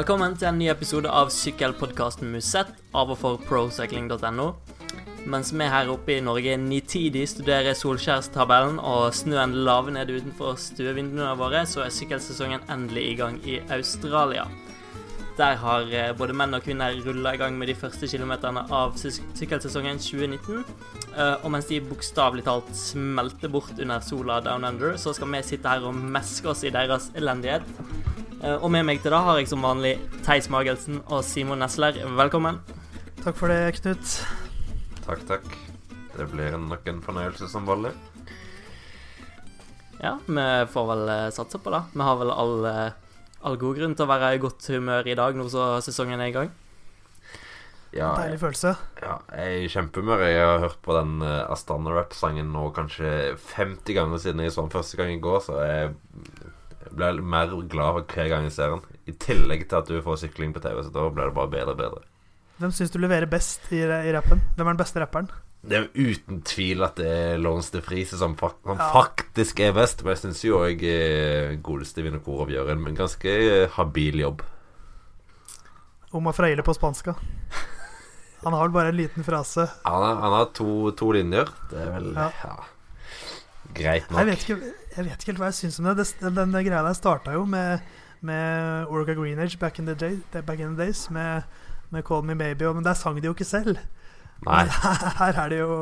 Velkommen til en ny episode av sykkelpodkasten Musett av og for procycling.no. Mens vi her oppe i Norge nitidig studerer solskjærstabellen og snøen laver ned utenfor stuevinduene våre, så er sykkelsesongen endelig i gang i Australia. Der har eh, både menn og kvinner rulla i gang med de første kilometerne av sykkelsesongen 2019. Eh, Og mens de bokstavelig talt smelter bort under sola down under, så skal vi sitte her og meske oss i deres elendighet. Eh, Og med meg til da har jeg som vanlig Theis Magelsen og Simon Nesler. Velkommen. Takk for det, Knut. Takk, takk. Det blir nok en fornøyelse som vanlig. Ja, vi får vel eh, satse på det. Vi har vel all, eh, all god grunn til å være i godt humør i dag, nå så sesongen er i gang. Ja, Deilig følelse. ja, jeg er i kjempehumør. Jeg har hørt på den uh, Astana Rap-sangen nå kanskje 50 ganger siden jeg så den første gang i går, så jeg blir mer glad for hver gang jeg ser den. I tillegg til at du får sykling på TV, så da blir det bare bedre og bedre. Hvem syns du leverer best i, i rappen? Hvem er den beste rapperen? Det er jo uten tvil at det er Lawrence de Friese som, fakt som Ja. faktisk er best, men jeg syns jo òg uh, godeste Vinokorov gjør en ganske eh, habil jobb. Oma Freile på spanska. Han har vel bare en liten frase. Han har, han har to, to linjer. Det er vel Ja. ja. greit nok. Jeg vet ikke, jeg vet ikke helt hva jeg syns om det. det den, den greia der starta jo med, med Orca Greenage back in the, day, back in the days, med, med Call Me Baby, og- men der sang de jo ikke selv. Nei. Her, Her er det jo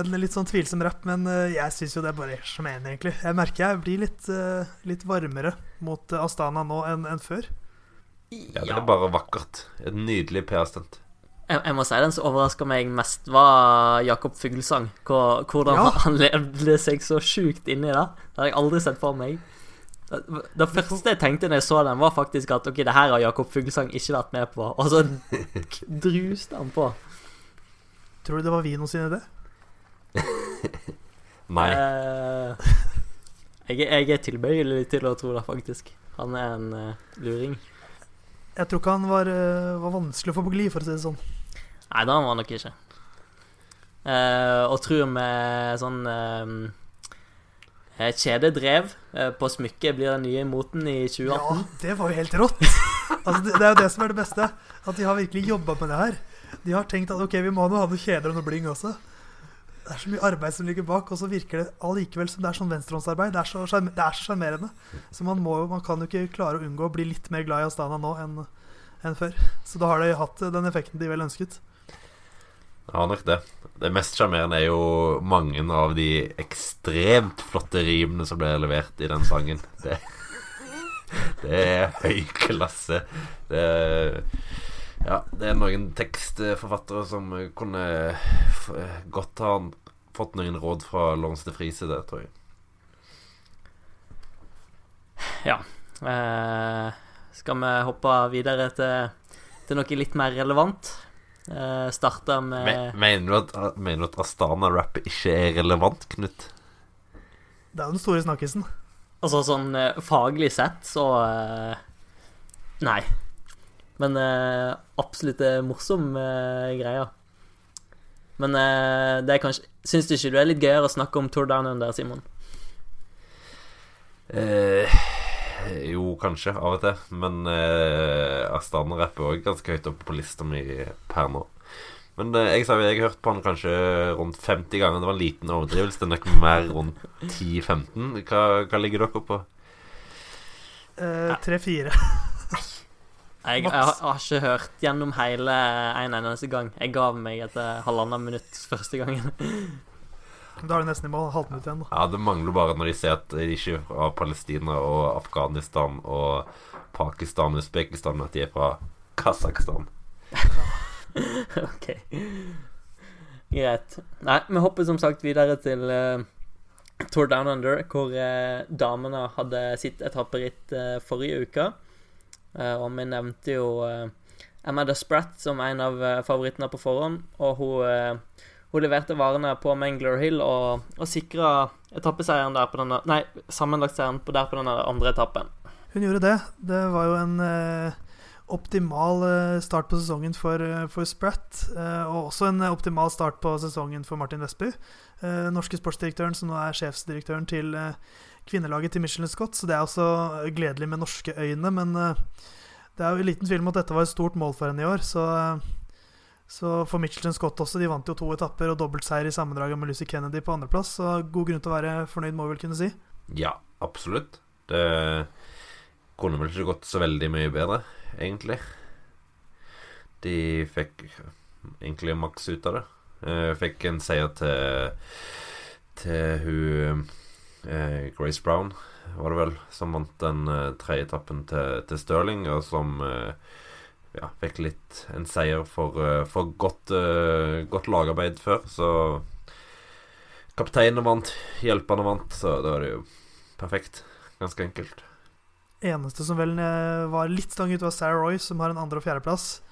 en litt sånn tvilsom rapp, men eh, jeg syns jo det er bare som én, egentlig. Jeg merker jeg blir litt, eh, litt varmere mot Astana nå enn enn før. Ja, det er bare vakkert. Et nydelig PR-stunt. Jeg, jeg må si den som overraska meg mest, var Jakob Fuglesang. Hvor- Hvordan Ja. han levde seg så sjukt inni det. Det har jeg aldri sett for meg. Det, det første jeg tenkte når jeg så den, var faktisk at ok, det her har Jakob Fuglesang ikke vært med på. Og så druste han på. Tror du det var Vino sin idé? Nei. Eh, jeg, jeg er tilbøyelig til å tro det, faktisk. Han er en uh, luring. Jeg tror ikke han var, eh, var vanskelig å få på glid, for å si det sånn. Nei, det var han nok ikke. Uh, og tror med sånn uh, kjededrev på smykket blir den nye moten i 2018. Ja, det var jo helt rått! Altså, det, det er jo det som er det beste. At de har virkelig jobba med det her. De har tenkt at ok, vi må nå ha noe kjeder og noe bling også. Det er så mye arbeid som ligger bak, og så virker det allikevel som det er sånn venstrehåndsarbeid. Det er så det så. Så man, må man kan jo ikke klare å unngå å bli litt mer glad i Astana nå enn en før. Så da har det hatt den effekten de vel ønsket. Har nok det. Det mest sjarmerende er jo mange av de ekstremt flotte rimene som ble levert i den sangen. Det, det er høy klasse. Det er, ja, det er noen tekstforfattere som kunne godt ha fått noen råd fra Lawrence de Friese der, tror jeg. Eh, skal vi hoppe videre til, til noe litt mer relevant? Eh, Starte med Men, mener, du at, mener du at Astana-rap ikke er relevant, Knut? Det er jo den store snakkisen. Altså sånn eh, faglig sett, så eh, Nei. Men eh, absolutt en morsom eh, greie. Men eh, det er kanskje Syns du ikke du er litt gøyere å snakke om Tour Down Under, Simon? Eh, jo, kanskje, av og til. Men eh, Astana-rapp er òg ganske høyt oppe på lista mi per nå. Men eh, jeg sa jo, jeg har hørt på han kanskje rundt 50 ganger. Det var en liten overdrivelse. Det er nok mer rundt 10-15. Hva, hva ligger dere på? Eh, Tre-fire. Jeg, jeg, har, jeg har ikke hørt gjennom hele en eneste gang. Jeg gav meg etter halvannet minutt første gangen. Da er det nesten i mål. Halvminutt igjen. da. Ja, Det mangler bare når de ser at de ikke er fra Palestina og Afghanistan og Pakistan og Usbekistan, men at de er fra Kasakhstan. ok. Greit. Nei, vi hopper som sagt videre til uh, Tour Down Under, hvor uh, damene hadde sitt etapperitt uh, forrige uke. Eh, og vi nevnte jo Emma Amanda Spratt som en av eh, favorittene på forhånd. Og hun, eh, hun leverte varene på Mangler Hill og, og sikra etappeseieren der på denne Nei, sammenlagtseieren der på den andre etappen. Hun gjorde det. Det var jo en eh, optimal eh, start på sesongen for, eh, for Spratt. eh, og også en eh, optimal start på sesongen for Martin Vestby. eh, norske sportsdirektøren som nå er sjefsdirektøren til eh, kvinnelaget til Michelin Scott, så det er også gledelig med norske øyne. Men eh, det er jo liten tvil om at dette var et stort mål for henne i år. Så, eh, så for Michelin Scott også, de vant jo to etapper og dobbeltseier i sammendraget med Lucy Kennedy på andreplass, så god grunn til å være fornøyd, må vi vel kunne si. Ja, absolutt. Det kunne vel ikke gått så veldig mye bedre, egentlig. De fikk egentlig maks ut av det. Eh, fikk en seier til til hun eh, Grace Brown, var det vel, som vant den eh, tredje etappen til, til Stirling, og som eh, ja, fikk litt en seier for, eh, for godt, eh, godt lagarbeid før. Så kapteinen vant, hjelperne vant, så da var det jo perfekt. Ganske enkelt. Eneste som vel eh, var litt stang ut, var Sarah Roy, som har en andre- og fjerdeplass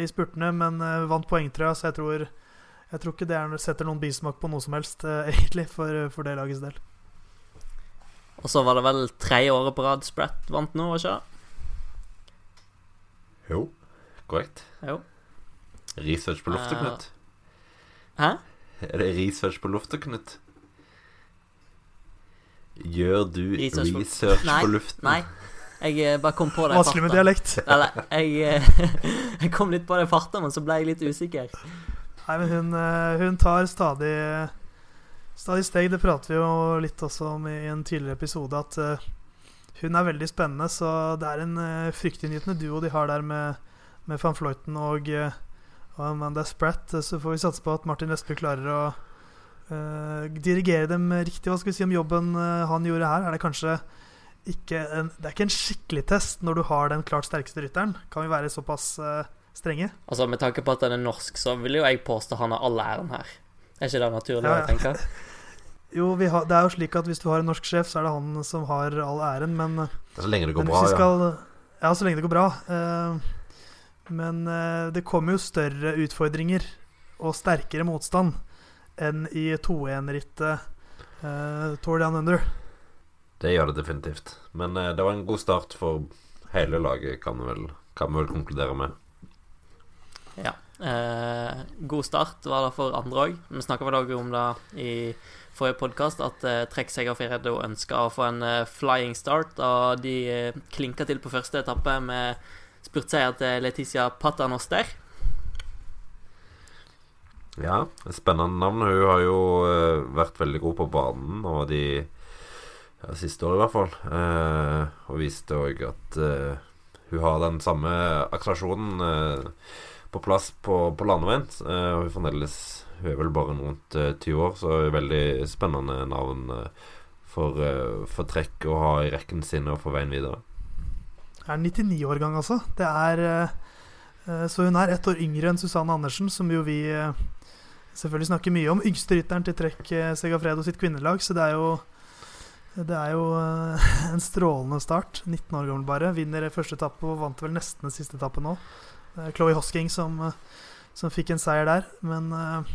i spurtene, men vant poengtrøya, så jeg tror jeg tror ikke det er, setter noen bismak på noe som helst, egentlig, for, for det lagets del. Og så var det vel tredje året på rad Spratt vant nå, var ikke det? Jo, korrekt. Jo. Research på lufta, Eh, Knut. Hæ? Er det research på lufta, Knut? Gjør du Research research, på- Nei, på luften? Nei. Jeg eh, bare kom på det i Vanskelig med dialekt. Eller, jeg, eh, jeg kom litt på det i farta, men så ble jeg litt usikker. Nei, men hun, hun tar stadig Stadig steg. Det prater vi jo litt også om i en tidligere episode, at eh, hun er veldig spennende. Så det er en uh, fryktinngytende duo de har der med, med van Fløyten og, eh, og Amanda Spratt. Så får vi satse på at Martin Vestby klarer å uh, dirigere dem riktig. Hva skal vi si om jobben uh, han gjorde her? Er det kanskje ikke en, Det er ikke en skikkelig test når du har den klart sterkeste rytteren. Kan vi være såpass uh, strenge? Altså, Med tanke på at han er norsk, så vil jo jeg påstå han har all æren her. Er ikke det naturlig Ja, ja. å tenke? Jo, vi har, det er jo slik at hvis du har en norsk sjef, så er det han som har all æren, men, Så lenge det går bra, skal, ja. Ja, så lenge det går bra. Eh, men eh, det kommer jo større utfordringer og sterkere motstand enn i 2-1-rittet uh, Tour Down Under. Det gjør det definitivt. Men eh, det var en god start for hele laget, kan vi vel, kan vi vel konkludere med. Eh, god start var det for andre òg. Vi snakka vel òg om det i forrige podkast, at eh, Trekk Segafredo ønska å få en eh, flying start. Og de eh, klinka til på første etappe med spurtseier til Leticia Paternoster. Ja, spennende navn. Hun har jo eh, vært veldig god på banen og de ja, siste året, i hvert fall. Eh, og viste òg at eh, hun har den samme akselerasjonen eh, på plass på, på landeveien. Uh, hun fremdeles Hun er vel bare rundt eh, 20 år, så er veldig spennende navn eh, for, eh, for trekk å ha i rekken sin og for veien videre. Er 99-årgang, altså. Det er eh, eh, Så hun er ett år yngre enn Susanne Andersen, som jo vi eh, selvfølgelig snakker mye om. Yngste rytteren til Trekk eh, Segafredo sitt kvinnelag, så det er jo det er jo eh, en strålende start. 19 år gammel bare. Vinner første etappe og vant vel nesten siste etappen nå. Det er Chloé Hosking som, eh, som fikk en seier der. Men eh,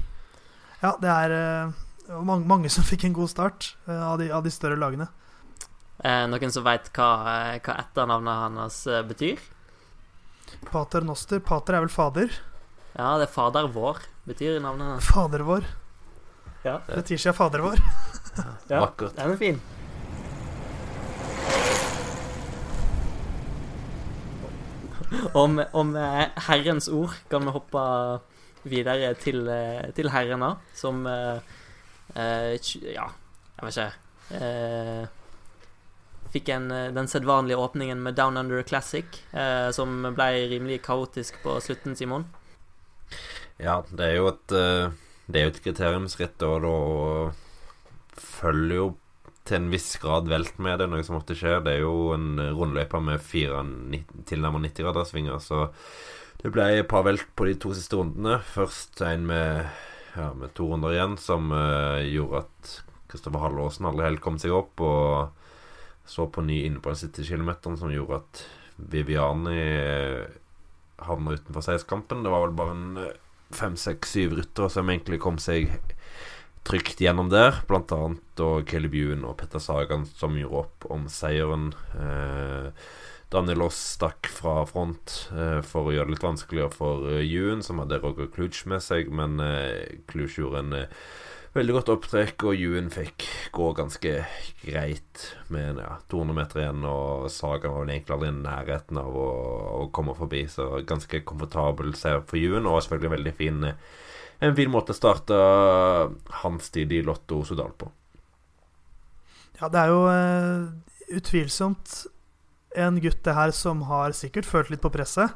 ja, det er eh, mange, mange som fikk en god start av, de, av de større lagene. Eh, noen som veit hva, hva etternavnet hans betyr? Pater Noster. Pater er vel fader. Ja, det er Fader vår, betyr navnet. Fader vår. Ja. Det betyr seg Fader vår. Ja. Vakkert. Den er fin. Om, om eh, Herrens ord kan vi hoppe videre til, eh, til herrene, som eh, eh, Ja, jeg vet ikke eh, Fikk en, den sedvanlige åpningen med Down Under Classic, eh, som ble rimelig kaotisk på slutten, Simon. Ja, det er jo et Det er jo et kriteriumsritt, og da følger jo til en viss grad velt med det, noe som ofte skjer. Det er jo en rundløype med fire tilnærmet 90-graderssvinger, så det ble et par velt på de to siste rundene. Først en med, ja, med to runder igjen, som uh, gjorde at Kristoffer Hallåsen aldri helt kom seg opp, og så på ny inne på den siste kilometeren, som gjorde at Viviani eh, havna utenfor seierskampen. Det var vel bare en eh, fem, seks, syv ryttere som egentlig kom seg trygt gjennom der. Blant annet og Caleb Ewan og Petter Sagan som gjorde opp om seieren. Eh, Oss stakk fra front eh, for å gjøre det litt vanskeligere for eh, Ewan, som hadde Roger Kluge med seg, men eh, Kluge gjorde en eh, veldig godt opptrekk, og Ewan fikk gå ganske greit med ja, 200 meter igjen, og Saga var vel egentlig aldri i nærheten av å, å, komme forbi, så ganske komfortabel seier for Ewan, og selvfølgelig veldig fin en fin måte å starte hans tid i Lotto Sudal på. Ja, det er jo uh, utvilsomt en gutt det her som har sikkert følt litt på presset.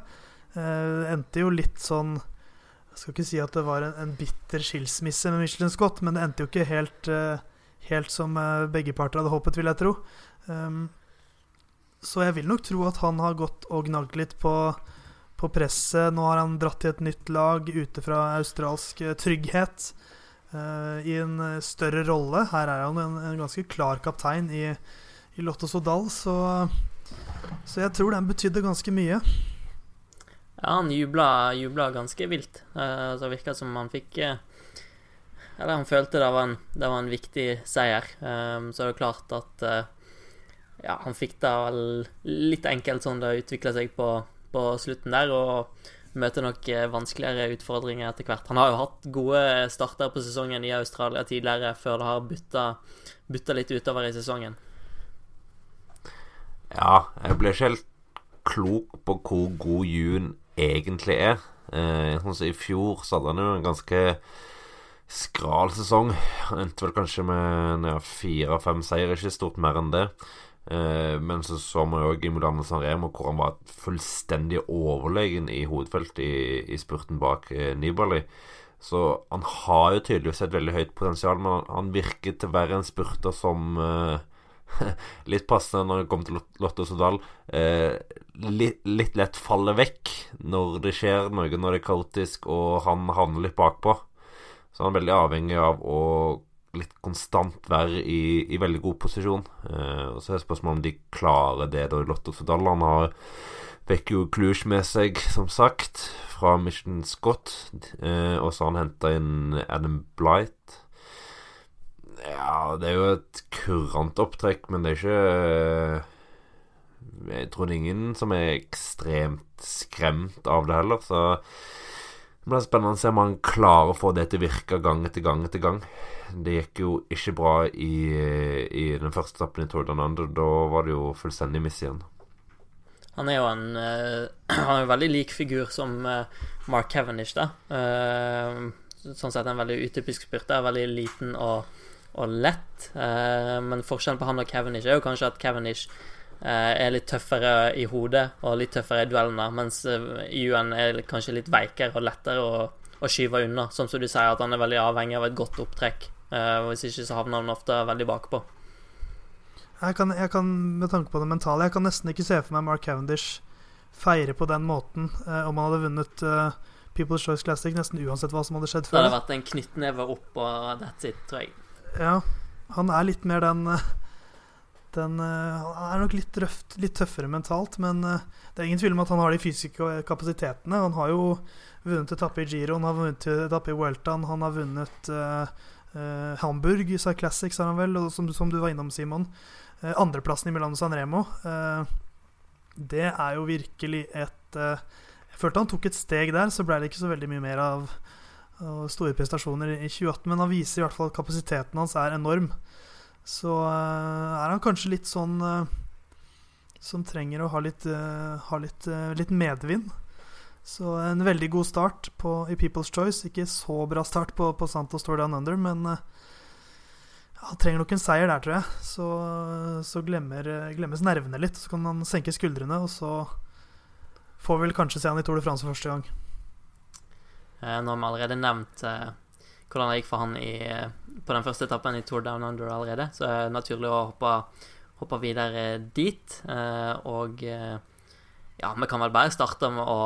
Uh, endte jo litt sånn Jeg skal ikke si at det var en, en bitter skilsmisse med Michelin Scott, men det endte jo ikke helt, uh, helt som begge parter hadde håpet, vil jeg tro. Um, så jeg vil nok tro at han har gått og gnagd litt på, på presset. Nå har han dratt til et nytt lag ute fra australsk trygghet. I en større rolle. Her er han en, en ganske klar kaptein i, i Lotto Sodal, så så jeg tror den betydde ganske mye. Ja, han jubla, jubla ganske vilt. Uh, det virka som han fikk uh, Eller han følte det var en, det var en viktig seier. Um, så er det klart at uh, Ja, han fikk det vel litt enkelt sånn det utvikla seg på, på, slutten der, og møter nok vanskeligere utfordringer etter hvert. Han har jo hatt gode starter på sesongen i Australia tidligere, før det har bytta litt utover i sesongen. Ja, jeg ble ikke helt klok på hvor god Jun egentlig er. Eh, sånn som I fjor så hadde han jo en ganske skral sesong. Han endte vel kanskje med fire-fem seier, ikke stort mer enn det. Eh, men så så man òg i Milano San Remo hvor han var fullstendig overlegen i hovedfeltet i, i spurten bak eh, Nibali. Så han har jo tydeligvis et veldig høyt potensial, men han, han virker til å være en spurter som eh, litt passende når det kommer til Lotto Sodal. Eh, litt, litt, lett faller vekk når det skjer noe, når det er kaotisk, og han havner litt bakpå. Så han er veldig avhengig av å litt konstant være i, i veldig god posisjon. Eh, og Så er spørsmålet om de klarer det da Lotto Sodal. Han har fikk jo Cluj med seg, som sagt, fra Mission Scott. Eh, og så har han henta inn Adam Blight. Ja, det er jo et kurant opptrekk, men det er ikke eh, Jeg tror det er ingen som er ekstremt skremt av det heller, så det blir spennende å se om han klarer å få det til å virke gang etter gang etter gang. Det gikk jo ikke bra i, i den første etappen i Tour de Under. Da var det jo fullstendig miss igjen. Han er jo en uh, Han er en veldig lik figur som uh, Mark Cavendish, da. Uh, sånn sett en veldig utypisk spurter. Veldig liten og og lett. Men forskjellen på han og Cavendish er jo kanskje at Cavendish er litt tøffere i hodet og litt tøffere i duellene, mens Yuan er kanskje litt veikere og lettere å, å skyve unna. Sånn som du sier, at han er veldig avhengig av et godt opptrekk. Hvis ikke så havner han ofte veldig bakpå. Jeg kan, jeg kan, med tanke på det mentale, jeg kan nesten ikke se for meg Mark Cavendish feire på den måten om han hadde vunnet uh, People's Choice Classic, nesten uansett hva som hadde skjedd før. Det hadde vært en knyttneve opp og that's it, tror jeg. Ja, han er litt mer den den, Han er nok litt, røft, litt tøffere mentalt, men eh, det er ingen tvil om at han har de fysiske kapasitetene. Han har jo vunnet etappe i Giro, han har vunnet etappe i Weltan, han har vunnet uh, uh, Hamburg, USA Classics har han vel, og som, som du var innom, Simon. Eh, andreplassen i Milano San Remo. det er jo virkelig et Jeg følte han tok et steg der, så ble det ikke så veldig mye mer av og store prestasjoner i 2018, men han viser i hvert fall at kapasiteten hans er enorm. Så uh, er han kanskje litt sånn som trenger å ha litt, ha litt, litt, medvind. Så en veldig god start på, i People's Choice. Ikke så bra start på, på Santos Tour Down Under, men han trenger nok en seier der, tror jeg. Så, så glemmer, glemmes nervene litt. Så kan han senke skuldrene, og så får vi vel kanskje se han i Tour de France for første gang. Eh, nå har vi allerede nevnt eh, hvordan det gikk for han i, eh, på den første etappen i Tour Down Under allerede, så er det naturlig å hoppe, hoppe videre dit. Og ja, vi kan vel bare starte med å,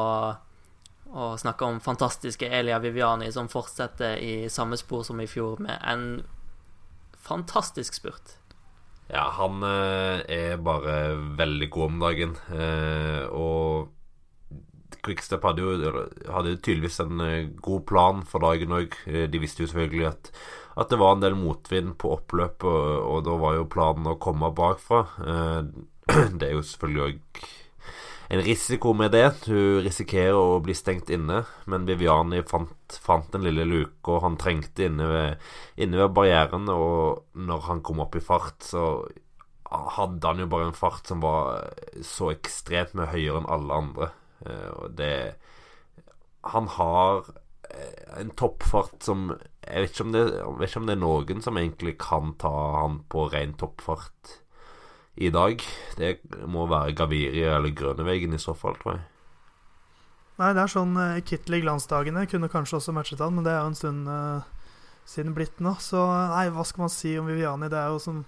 å snakke om fantastiske Elia Viviani, som fortsetter i samme spor som i fjor, med en fantastisk spurt. Ja, han er bare veldig god om dagen. og Quickstep hadde jo hadde tydeligvis en eh, god plan for dagen òg. Eh, de visste jo selvfølgelig at, at, det var en del motvind på oppløpet, og, og, da var jo planen å komme bakfra. Eh, det er jo selvfølgelig òg en risiko med det. Hun risikerer å bli stengt inne, men Viviani fant, fant den lille luka han trengte inne ved, inne ved barrieren, og når han kom opp i fart, så hadde han jo bare en fart som var så ekstremt mye høyere enn alle andre. Eh, og det Han har eh, en toppfart som Jeg vet det, vet ikke om det er noen som egentlig kan ta han på ren toppfart i dag. Det må være Gaviria eller Grønnevegen i så fall, tror jeg. Nei, det er sånn uh, Kitlig-glansdagene kunne kanskje også matchet han, men det er jo en stund uh, siden blitt nå. Så nei, hva skal man si om Viviani? Det er jo som,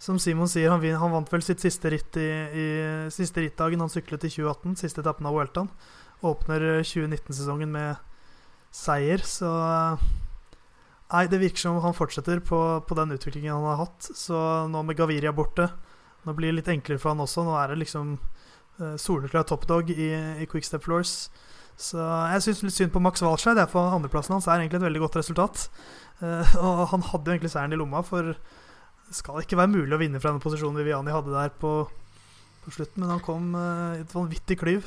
som Simon sier, han, han, vant vel sitt siste ritt i, i siste rittdagen. Han syklet i 2018, siste etappen av Vueltaen. Åpner 2019-sesongen med seier, så Nei, det virker som han fortsetter på, på den utviklingen han har hatt. Så nå med Gaviria borte nå blir det litt enklere for han også. Nå er det liksom uh, soleklar toppdog i, i Quickstep Floors. Så jeg syns litt synd på Max Walscheid. For andreplassen hans er egentlig et veldig godt resultat. Uh, og han hadde jo egentlig seieren i lomma, for det skal ikke være mulig å vinne fra den posisjonen Viviani hadde der på, på slutten. Men han kom uh, i et vanvittig klyv.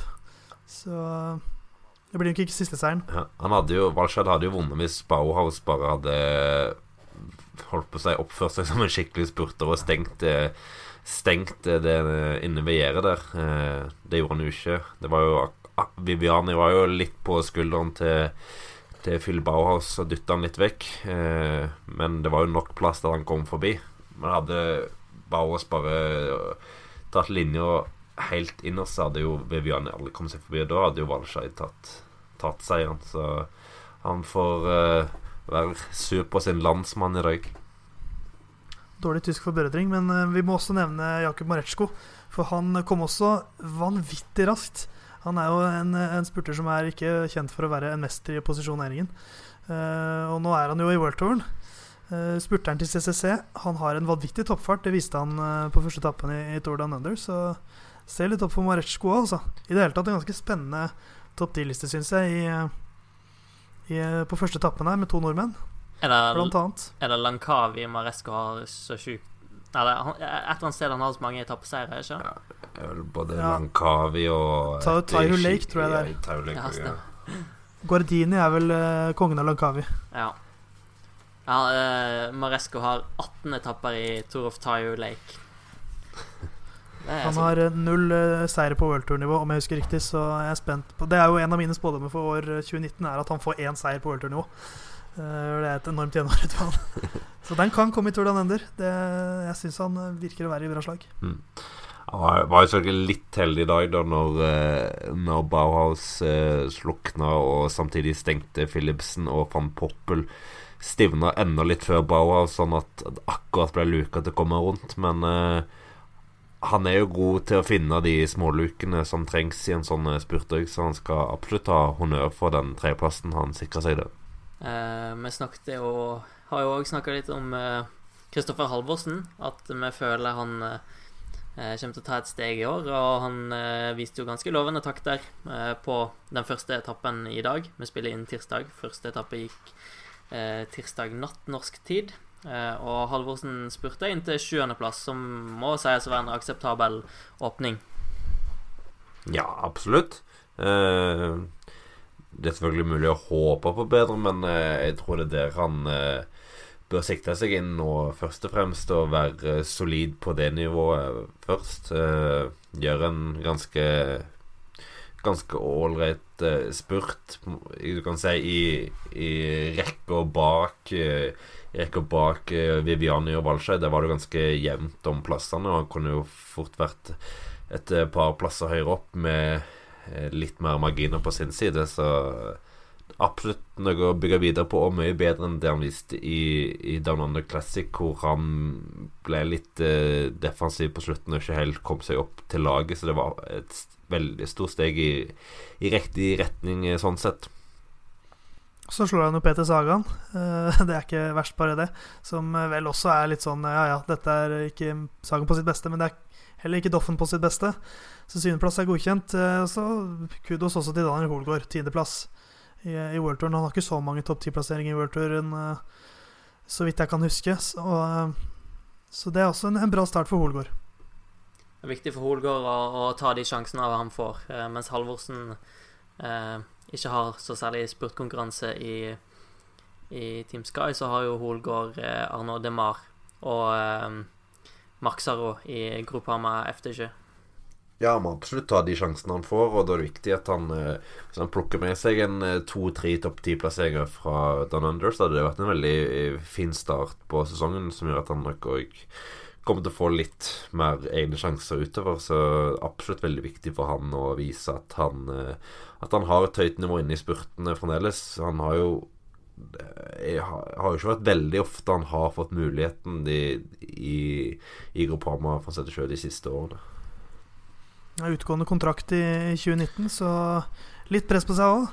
Så det blir nok ikke siste seieren. Ja, han hadde jo, Walscheid hadde jo vunnet hvis Bauhaus bare hadde holdt på seg oppført seg som en skikkelig spurter og stengt eh, stengt det inne ved gjerdet der. Eh, det gjorde han jo ikke. Det var jo Viviani var jo litt på skulderen til, til Phil Bauhaus og dytta han litt vekk. Eh, men det var jo nok plass der han kom forbi. Men hadde Bauhaus bare tatt linja helt innerst, hadde jo Viviani aldri kommet seg forbi. Da hadde jo Walscheid tatt, tatt seieren. Så han får være sur på sin landsmann i dag. Dårlig tysk forbedring, men eh, vi må også nevne Jakub Mareczko. For han kom også vanvittig raskt. Han er jo en, en spurter som er ikke kjent for å være en mester i posisjoneringen. Uh, og nå er han jo i worldtouren. Uh, spurteren til CCC Han har en vanvittig toppfart. Det viste han uh, på første etappen i, i Tour Down Under. Så se litt opp for Mareczko altså. I det hele tatt en ganske spennende topp 10-liste, syns jeg, i, i, på første etappen her, med to nordmenn. Er det, blant annet. Er det Lankavi Maresco har så sjukt Eller et eller annet sted han har så mange etappeseiere, ikke ja, Både ja. Lankavi og Taihu Lake, tror jeg det er. Lake, ja, Guardini er vel uh, kongen av Lankavi. Ja. ja uh, Maresco har 18 etapper i Tour of Taihu Lake. Han har null uh, seire på worldtour-nivå, om jeg husker riktig. Så jeg er spent på Det er jo en av mine spådommer for år 2019, er at han får én seier på worldtour-nivå. Eh, det er et enormt gjennomført Så den kan komme i Tour Ender. Det, jeg syns han eh, virker å være i bra slag. Mm. Han var jo selvfølgelig litt heldig i dag, da når, eh, når Bauhaus slukna og samtidig stengte Philipsen og van Poppel stivna enda litt før Bauhaus, sånn at det akkurat ble luka til å komme rundt. Men han er jo god til å finne de smålukene som trengs i en sånn spurt så han skal absolutt ha honnør for den tredjeplassen han sikra seg der. Uh, vi snakket jo Har jo òg snakka litt om Kristoffer uh, Halvorsen. At vi føler han uh, kommer til å ta et steg i år. Og han viste jo ganske lovende takter på den første etappen i dag. Vi spiller inn tirsdag. Første etappe gikk tirsdag natt norsk tid. og Halvorsen spurte inn til sjuendeplass, som må sies å være en akseptabel åpning. Ja, absolutt. Uh, det er selvfølgelig mulig å håpe på bedre, men eh, jeg tror det er der han eh, bør sikte seg inn nå, først og fremst, og være solid på det nivået først. Eh, gjøre en ganske ganske ålreit spurt, du kan si, i, i rekka bak rekka bak Viviani og Walscheid. Der var det ganske jevnt om plassene, og han kunne jo fort vært et par plasser høyere opp med litt mer marginer på sin side, så absolutt noe å bygge videre på, og mye bedre enn det han viste i, i Down Under Classic, hvor han ble litt eh, defensiv på slutten og ikke helt kom seg opp til laget. Så det var et veldig stort steg i, i riktig retning eh, sånn sett. Så slår han jo Peter Sagan. Uh, det er ikke verst, bare det. Som vel også er litt sånn Ja, ja, dette er ikke Sagan på sitt beste, men det er Heller ikke Doffen på sitt beste. Så syvendeplass er godkjent. Eh, så kudos også til Daniel Hoelgaard, tiendeplass i, i Worldtouren. Han har ikke så mange topp ti-plasseringer i Worldtouren, Touren, så vidt jeg kan huske. Så, eh, så det er også en, en bra start for Hoelgaard. Det er viktig for Holgård å, å ta de sjansene han får, eh, mens Halvorsen eh, ikke har så særlig spurtkonkurranse i, i Team Sky, så har jo eh, Arnaud Demar og eh, Mark Sarro i Groupama FT20. Ja, må absolutt ta de sjansene han får, og da er det viktig at han eh, Hvis han plukker med seg en eh, to-tre topp ti-plasseringer fra Don Under, så hadde det vært en veldig eh, fin start på sesongen, som gjør at han nok òg kommer til å få litt mer egne sjanser utover. Så absolutt veldig viktig for han å vise at han At han har et høyt nivå inne i spurtene fremdeles. Han har jo jeg har jo ikke vært veldig ofte han har fått muligheten i, i, i Groupama for å sette sjø de siste årene. Ja, utgående kontrakt i 2019, så litt press på seg òg.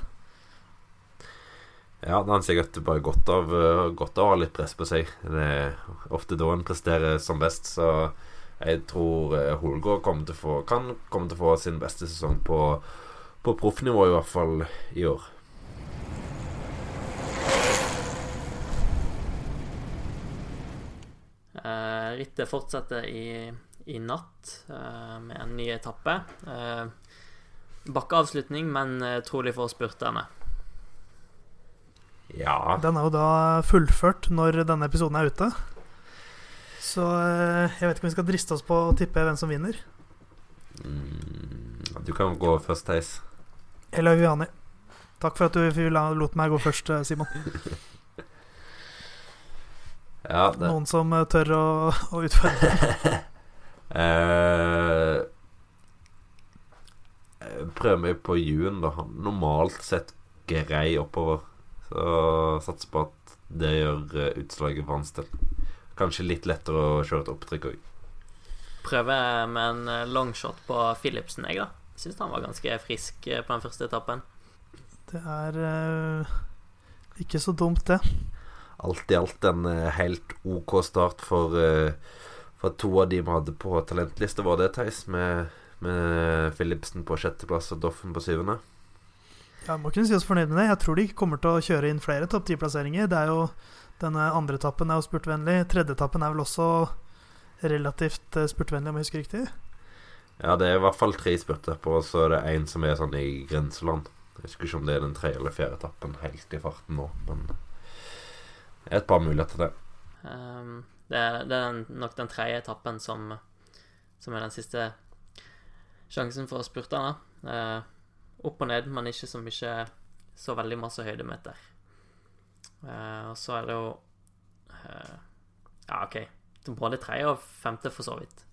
Ja, det har sikkert bare godt av, godt av å ha litt press på seg. Det er ofte da en presterer som best, så jeg tror Holgaard kommer til å få, kan komme til å få sin beste sesong på, på proffnivå, i hvert fall i år. Eh, rittet fortsetter i, i natt eh, med en ny etappe. Eh, bakkeavslutning, men eh, trolig for spurterne. Ja Den er jo da fullført når denne episoden er ute. Så jeg vet ikke om vi skal driste oss på å tippe hvem som vinner. mm, Du kan gå først, Theis. Eller Viviani. Takk for at du lot meg gå først, Simon. Ja, det Noen som tør å, å utfordre. eh, Prøv meg på Jun, da. Normalt sett grei oppover. Så satser på at det gjør eh, utslaget for hans del. Kanskje litt lettere å kjøre et opptrykk òg. Prøver med en eh, longshot på Philipsen, jeg, da. Syns han var ganske frisk eh, på den første etappen. Det er uh, ikke så dumt, det. Alt i alt en helt ok start for, eh, for to av de vi hadde på talentliste, var det, Theis? Med, med Philipsen på sjetteplass og Doffen på syvende? Jeg må kunne si oss fornøyd med det. Jeg tror de kommer til å kjøre inn flere topp ti-plasseringer. Det er jo Denne andre etappen er jo spurtvennlig. Tredje etappen er vel også relativt eh, spurtvennlig, om jeg husker riktig. Ja, det er i hvert fall tre spurter på, og så er det én som er sånn i grenseland. Jeg husker ikke om det er den tredje eller fjerde etappen helt i farten nå, men det er et par muligheter til det. Um, det, er- det er nok den tredje etappen som, som er den siste sjansen for spurterne. Eh, opp og ned, men ikke så mye Så veldig masse høydemeter. Eh, og så er det jo eh, Ja, OK. Både tredje og femte, for så vidt.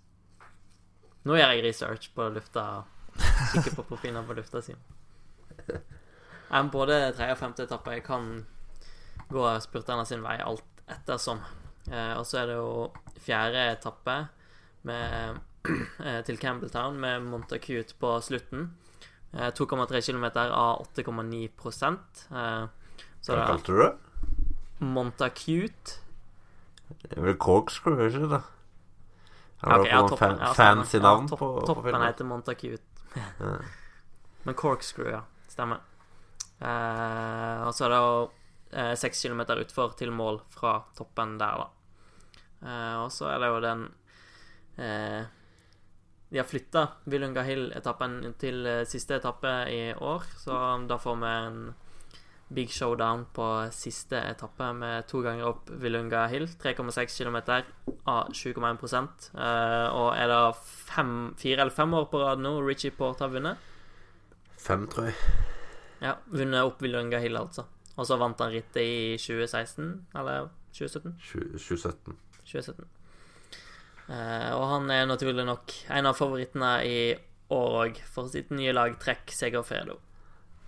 Nå gjør jeg research på lufta. Kikker på profilen på lufta si. Um, både tredje og femte etappe kan gå spurterne sin vei alt ettersom. Eh, og så er det jo fjerde etappe med, eh, til Campbelltown med Montacute på slutten. Eh, 2,3 km av 8,9 eh, Så Hva kalte du det? Montacute. Det er vel corkscrew, ikke det? Har okay, du noen fancy navn på, på Toppen filmen? heter Montacute. Ja. Men corkscrew, ja. Stemmer. Eh, og så er det jo eh, seks kilometer utfor til mål fra toppen der, da. Eh, og så er det jo den uh, De har flytta Willunga Hill-etappen til uh, siste etappe i år, så da får vi en big showdown på siste etappe med to ganger opp Willunga Hill. 3,6 km av 7,1 eh, Og er det fem, fire eller fem år på rad nå Richie Port har vunnet? Fem, tror jeg. Ja, vunnet opp Willunga Hill, altså. Og så vant han rittet i 2016, eller 2017? 20- 2017. 2017. Uh, og han er naturlig nok en av favorittene i år òg, for sitt nye lag Trekk Segerfredo.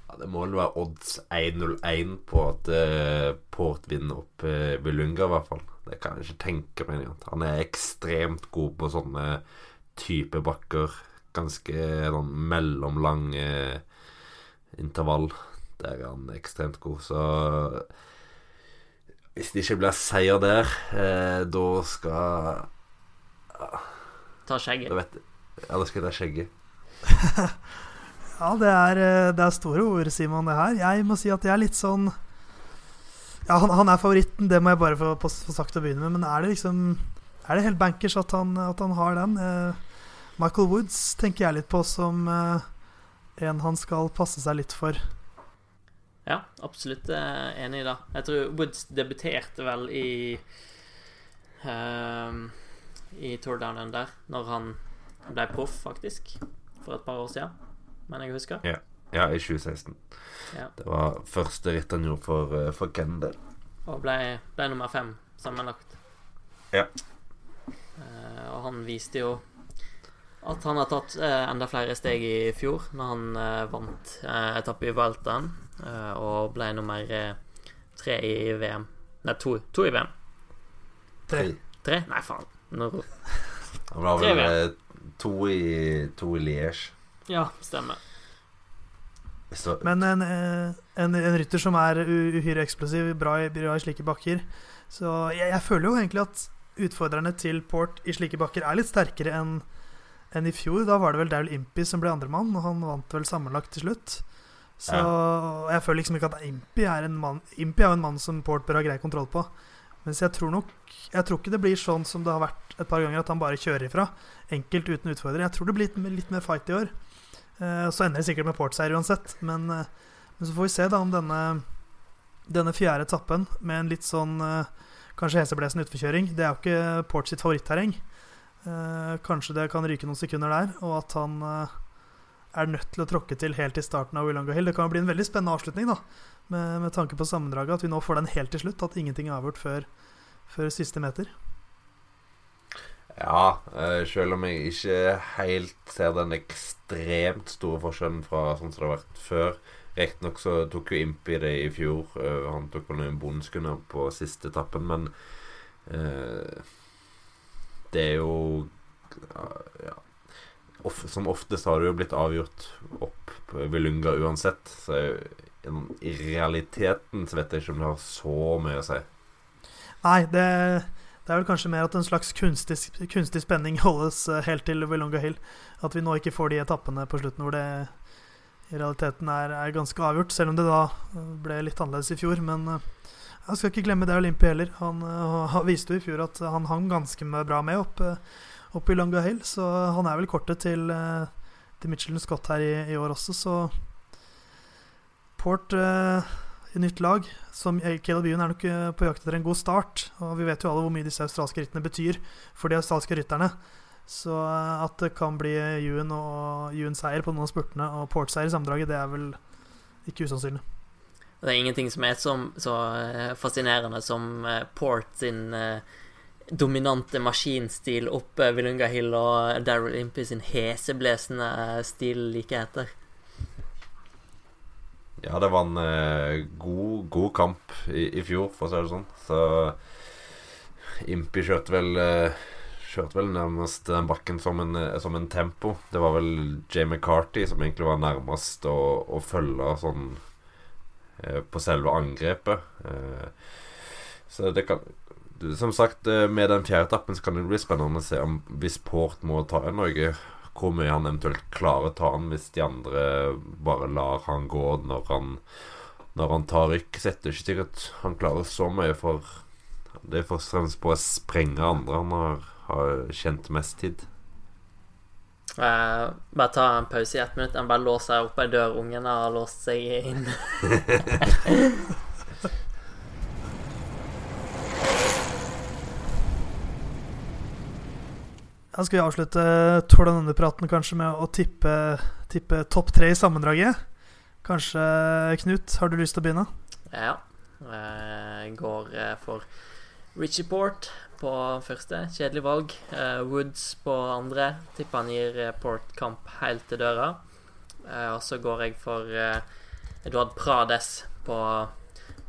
Ja, det må vel være odds 1-0-1 på at uh, Port vinner opp uh, Vilunga, i hvert fall. Det kan jeg ikke tenke meg engang. Han er ekstremt god på sånne type bakker. Ganske sånn mellomlang eh, intervall. Der er han ekstremt god, så Hvis det ikke blir seier der, eh, da skal Ta skjegget. Da vet Ja, da skal jeg ta skjegget. Ja, det er, eh, det er store ord, Simon, det her. Jeg må si at jeg er litt sånn Ja, han, han er favoritten, det må jeg bare få, få, sagt å begynne med, men er det liksom Er det helt bankers at han, at han har den? Eh, Michael Woods tenker jeg litt på som eh, en han skal passe seg litt for. Ja, absolutt eh, enig i det. Jeg tror Woods debuterte vel i um, I Tour Down Under, når han ble proff, faktisk. For et par år siden, mener jeg å huske. Ja, i 2016. Ja. Det var første ritt han gjorde for, eh, for Kendal. Og ble, ble nummer fem sammenlagt. Ja. Uh, og han viste jo at han har tatt uh, enda flere steg i fjor, når han uh, vant uh, etappe i eh, og ble nummer eh, tre i VM. Nei, to, to i VM. Tre. Tre? Nei, faen. No. Han var vel VM. eh, to i, to i Liège. Ja, stemmer. Så, Men en, eh, en, en rytter som er uhyre eksplosiv, bra i, bra i slike bakker. Så jeg, jeg føler jo egentlig at utfordrerne til Port i slike bakker er litt sterkere enn enn i fjor. Da var det vel Daryl Impey som ble andremann, og han vant vel sammenlagt til slutt. Så jeg føler liksom ikke at Impey er en mann Impey er jo en mann som Port bør ha grei kontroll på. Mens jeg tror nok Jeg tror ikke det blir sånn som det har vært et par ganger, at han bare kjører ifra. Enkelt uten utfordrer. Jeg tror det blir litt, litt mer fight i år. Eh, så ender det sikkert med Port-seier uansett. Men, eh, men så får vi se da om denne, denne fjerde etappen med en litt sånn eh, kanskje heseblesende utforkjøring Det er jo ikke Port sitt favoritterreng. Eh, kanskje det kan ryke noen sekunder der, og at han eh, er nødt til å tråkke til helt i starten av Willonga Hill. Det kan jo bli en veldig spennende avslutning, da, med, med tanke på sammendraget. At vi nå får den helt til slutt. At ingenting er avgjort før, før siste meter. ja, eh, selv om jeg ikke helt ser den ekstremt store forskjellen fra sånn som det har vært før. Riktignok så tok jo Impi det i fjor. eh, han tok vel noen bonuskunder på siste etappen, men eh, det er jo ja, of, Som oftest har det jo blitt avgjort opp ved Vilunga uansett. Så i- realiteten så vet jeg ikke om det har så mye å si. Nei, det, det er vel kanskje mer at en slags kunstig, kunstig spenning holdes eh, helt til Willonga Hill. At vi nå ikke får de etappene på slutten hvor det i realiteten er, er ganske avgjort. Selv om det da eh, ble litt annerledes i fjor. Men eh, jeg skal ikke glemme det Olympi heller. Han, han viste jo i fjor at han hang ganske bra med opp, eh, opp i Longa Hill. Så han er vel kortet til, eh, til Michelin Scott her i, i år også, så Port eh, i nytt lag som Caleb Ewan er nok eh, på jakt etter en god start. Og vi vet jo alle hvor mye disse australske rittene betyr for de australske rytterne. Så eh, at det kan bli Ewan og Ewan-seier på noen av spurtene og Port-seier i sammendraget, det er vel ikke usannsynlig. Det er ingenting som er så, så fascinerende som Port sin eh, dominante maskinstil opp Willunga Hill og Daryl Impey sin heseblesende eh, stil like etter. Ja, det var en eh, god, god kamp i, i fjor, for å si det sånn. Så Impy kjørte vel eh, Kjørte vel nærmest den bakken som en, eh, som en tempo. Det var vel Jay McCarty som egentlig var nærmest å, å følge sånn eh, på selve angrepet. Eh, så det kan Som sagt, eh, med den fjerde etappen så kan det bli spennende å se om hvis Port må ta en Norge hvor mye han eventuelt klarer å ta han hvis de andre bare lar han gå når han Når han tar rykk. Så er ikke sikkert han klarer så mye, for det er først og fremst på å sprenge andre han har, har kjent mest tid. Uh, bare ta en pause i ett minutt. Han bare låser opp ei dør. ungene har låst seg inn. Da skal vi avslutte Tour Under-praten kanskje med å tippe, tippe topp tre i sammendraget. Kanskje, Knut, har du lyst til å begynne? Ja. Jeg går eh, for Richie Port på første. Kjedelig valg. Eh, Woods på andre. Tipper han gir eh, Port kamp helt til døra. Eh, og så går jeg for eh, Eduard Prades på,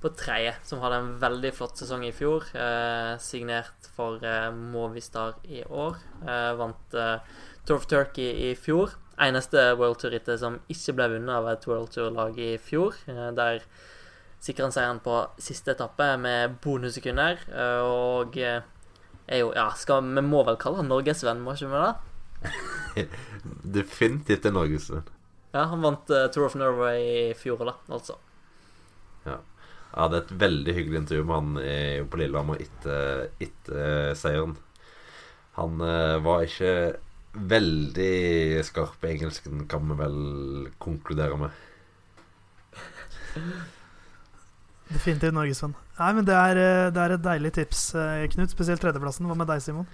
på tredje, som hadde en veldig flott sesong i fjor. Eh, signert for eh, Movistar i år. Eh, vant eh, Tour of Turkey i fjor. Eneste World Tour-rittet som ikke ble vunnet av et World Tour-lag i fjor. Eh, der sikrer han seieren på siste etappe med bonussekunder. eh, Og eh, er jo Ja, skal, vi må vel kalle han norgesvenn, må ikke vi det? Definitivt en norgesvenn. Ja, han vant eh, Tour of Norway i fjor, da, altså. Jeg hadde et veldig hyggelig intervju med han i- på Lillehammer etter, etter seieren. Han eh, var ikke veldig skarp i engelsken kan vi vel konkludere med. Definitivt norgesvenn. Nei, men det er, eh, det er et deilig tips, eh, Knut. Spesielt tredjeplassen. Hva med deg, Simon?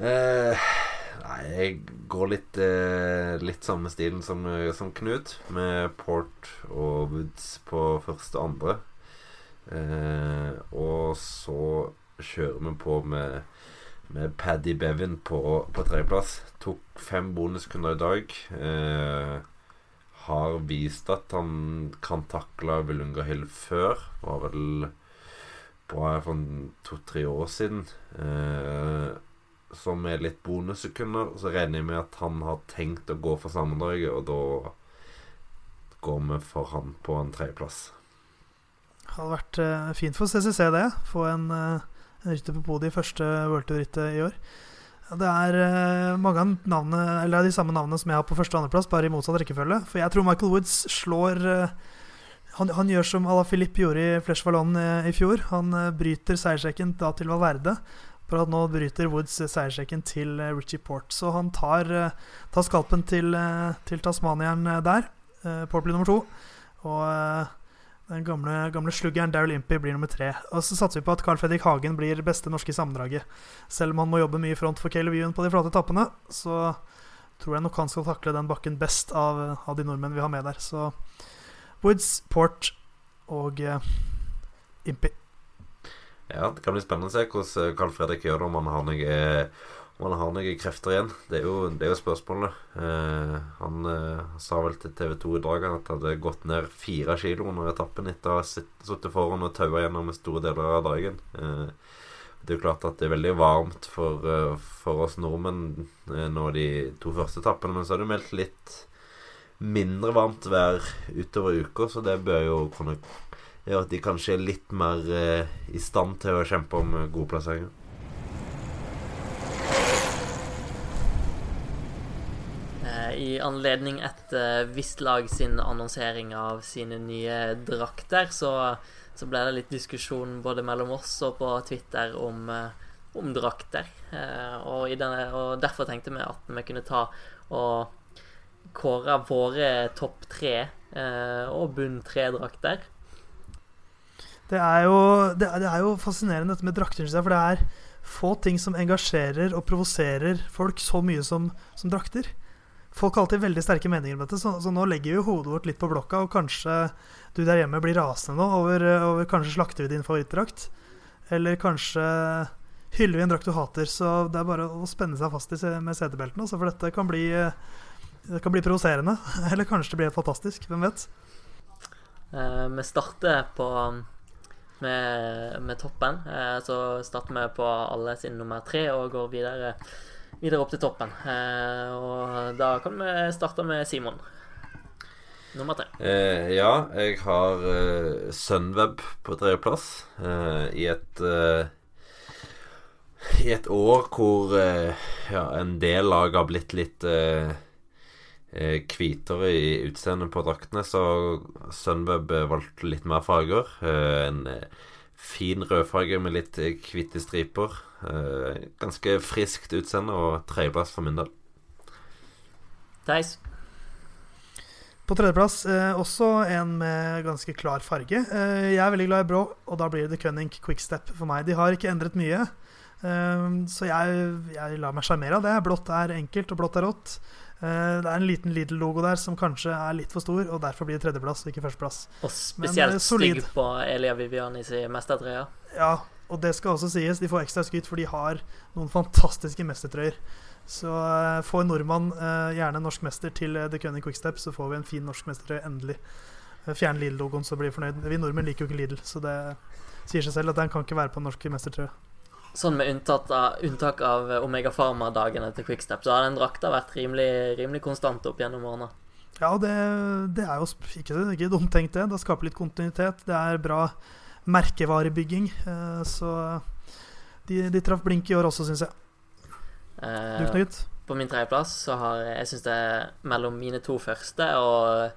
Eh, nei, jeg går litt eh, Litt samme stilen som, eh, som Knut, med Port og Woods på første og andre. Eh, og så kjører vi på med, med Paddy Bevin på, på tredjeplass. Tok fem bonuskunder i dag. Eh, har vist at han kan takle Villunga Hill før. Var vel bra for to-tre år siden. Eh, så er litt bonussekunder så regner jeg med at han har tenkt å gå for sammendraget, og da går vi for han på en tredjeplass. Hadde vært uh, fint for CCC, det. Få en, uh, en rytter på podiet i første World Tour-rittet i år. Det er uh, mange av navnene, de samme navnene som jeg har på første og andreplass, bare i motsatt rekkefølge. For jeg tror Michael Woods slår han, han gjør som Ala Philippe gjorde i Flesh Vallon i, i fjor. Han bryter seiersrekken da til Valverde. For at nå bryter Woods seiersrekken til eh, Richie Port. Så han tar, eh, tar skalpen til, eh, til tasmanieren der. Port blir nummer to. Og den gamle, gamle sluggeren Daryl Impey blir nummer tre. Og så satser vi på at Carl Fredrik Hagen blir beste norske sammendraget. Selv om han må jobbe mye i front for Caleb Ewan på de flate etappene, så tror jeg nok han skal takle den bakken best av, av de nordmenn vi har med der. Så Woods, Port og uh, Impey. Ja, det kan bli spennende å se hvordan Carl Fredrik gjør det, om han har noe om han har noen krefter igjen. Det er jo, det er jo spørsmålet. Eh, han eh, sa vel til TV 2 i dag at han hadde gått ned fire kilo under etappen etter å ha sitt- sittet foran og taua gjennom store deler av dagen. Eh, det er jo klart at det er veldig varmt for, eh, for oss nordmenn eh, nå de to første etappene, men så er det meldt litt mindre varmt vær utover uka, så det bør jo kunne gjøre at de kanskje er litt mer eh, i stand til å kjempe om eh, gode plasseringer. Eh, I anledning et eh, visst lag sin annonsering av sine nye drakter, så, så ble det litt diskusjon både mellom oss og på Twitter om, om drakter. Og, denne, og derfor tenkte vi at vi kunne ta og kåre våre topp tre og bunn tre-drakter. Det er, jo, det, er, det er jo fascinerende dette med drakter, for det er få ting som engasjerer og provoserer folk så mye som, som drakter. Folk har alltid veldig sterke meninger om dette, så, så nå legger vi hodet vårt litt på blokka, og kanskje du der hjemme blir rasende nå over, over kanskje slakter vi din favorittdrakt. Eller kanskje hyller vi en drakt du hater. Så det er bare å spenne seg fast i med setebeltene, altså, for dette kan bli det kan bli provoserende. Eller kanskje det blir helt fantastisk. Hvem vet? Uh, vi starter på med, med toppen. Eh, så starter vi på alle sin nummer tre og går videre, videre opp til toppen. Eh, og da kan vi starte med Simon. Nummer tre. Eh, ja, jeg har eh, Sunweb på tredjeplass eh, i et eh, I et år hvor ja, en del lag har blitt litt hvitere i utseendet på draktene, så Sunweb eh, valgte litt mer farger. Eh, en eh, fin rødfarge med litt eh, hvite striper. Eh, ganske friskt utseende og tredjeplass for min del. Theis. På tredjeplass eh, også en med ganske klar farge. Eh, jeg er veldig glad i blå, og da blir det The Cunning Quickstep for meg. De har ikke endret mye, eh, så jeg, jeg lar meg sjarmere av det. Blått er enkelt, og blått er rått. Eh, det er en liten Lidl-logo der som kanskje er litt for stor, og derfor blir det tredjeplass og ikke førsteplass. Og spesielt eh, stygg på Elia Viviani sin mestertrøye. Ja, og det skal også sies, de får ekstra skryt, for de har noen fantastiske mestertrøyer. Så eh, få en nordmann, gjerne norsk mester, til The Cunning Quickstep, så får vi en fin norsk mestertrøye, endelig. Fjern Lidl-logoen, så blir vi fornøyd. Vi nordmenn liker jo ikke Lidl, så det sier seg selv at den kan ikke være på norsk mestertrøye. Sånn med unntatt av, unntak av Omega Pharma-dagene til Quickstep, så har den drakta vært rimelig, rimelig konstant opp gjennom årene. Ja, det, det er jo ikke, ikke dumt tenkt, det. Det skaper litt kontinuitet. Det er bra merkevarebygging. eh, Så de, de traff blink i år også, syns jeg. Du, Eh, Knut? på min tredjeplass så har jeg syns det er mellom mine to første og,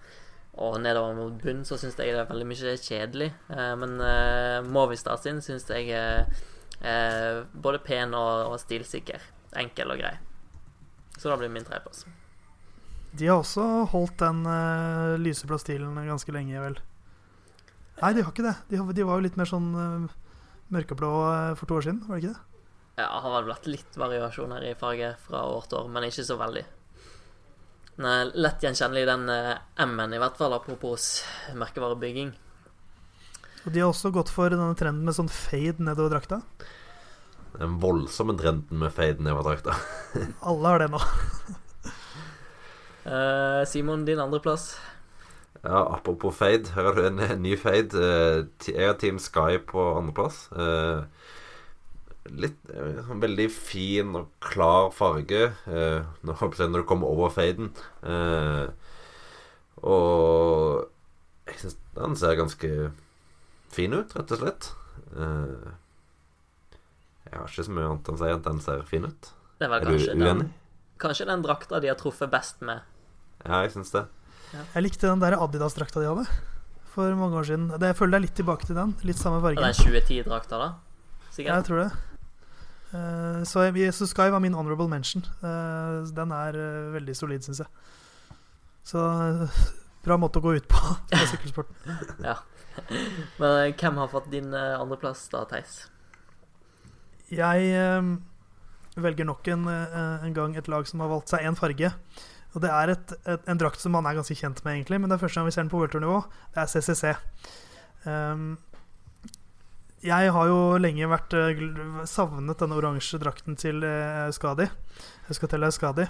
og nedover mot bunn så syns jeg det er veldig mye kjedelig. Eh, men eh, Movistar sin syns jeg eh, både pen og, og stilsikker. Enkel og grei. Så da blir min tredjeplass. De har også holdt den uh, lyseblå stilen ganske lenge, vel? Nei, de har ikke det. De, de var jo litt mer sånn uh, mørkeblå uh, for to år siden, var det ikke det? Ja, det har vel vært litt variasjoner i farge fra år til år, men ikke så veldig. Er lett gjenkjennelig, den M-en, i hvert fall, apropos merkevarebygging. Og de har også gått for denne trenden med sånn fade nedover drakta. Den voldsomme trenden med fade nedover drakta. Alle har det nå. uh, Simon, din andreplass? Ja, apropos fade. Her har du en, en ny fade. Uh, jeg har Team Sky på andreplass. Uh, litt sånn veldig fin og klar farge uh, når, når du kommer over faden. og jeg syns den ser ganske fin ut, rett og slett. Uh, jeg har ikke så mye annet å si at den ser fin ut. Det er, er du uenig? kanskje den drakta de har truffet best med. Ja, jeg syns det. Ja. Jeg likte den der Adidas-drakta de hadde for mange år siden. Det, jeg føler det er litt tilbake til den. Litt samme farge. Den 2010-drakta, da? Sikkert? Ja, jeg tror det. Uh, så, så, Sky var min honorable mention. Uh, den er uh, veldig solid, syns jeg. Så bra måte å gå ut på på sykkelsporten. ja. Men eh, hvem har fått din eh, andreplass da, Theis? Jeg eh, velger nok en, eh, en, gang et lag som har valgt seg én farge. Og Det er et, et, en drakt som man er ganske kjent med, egentlig, men det er første gang vi ser den på worldtour-nivå. Det er CCC. Um, ehm, jeg har jo lenge vært savnet denne oransje drakten til Euskadi. Euskatel Euskadi.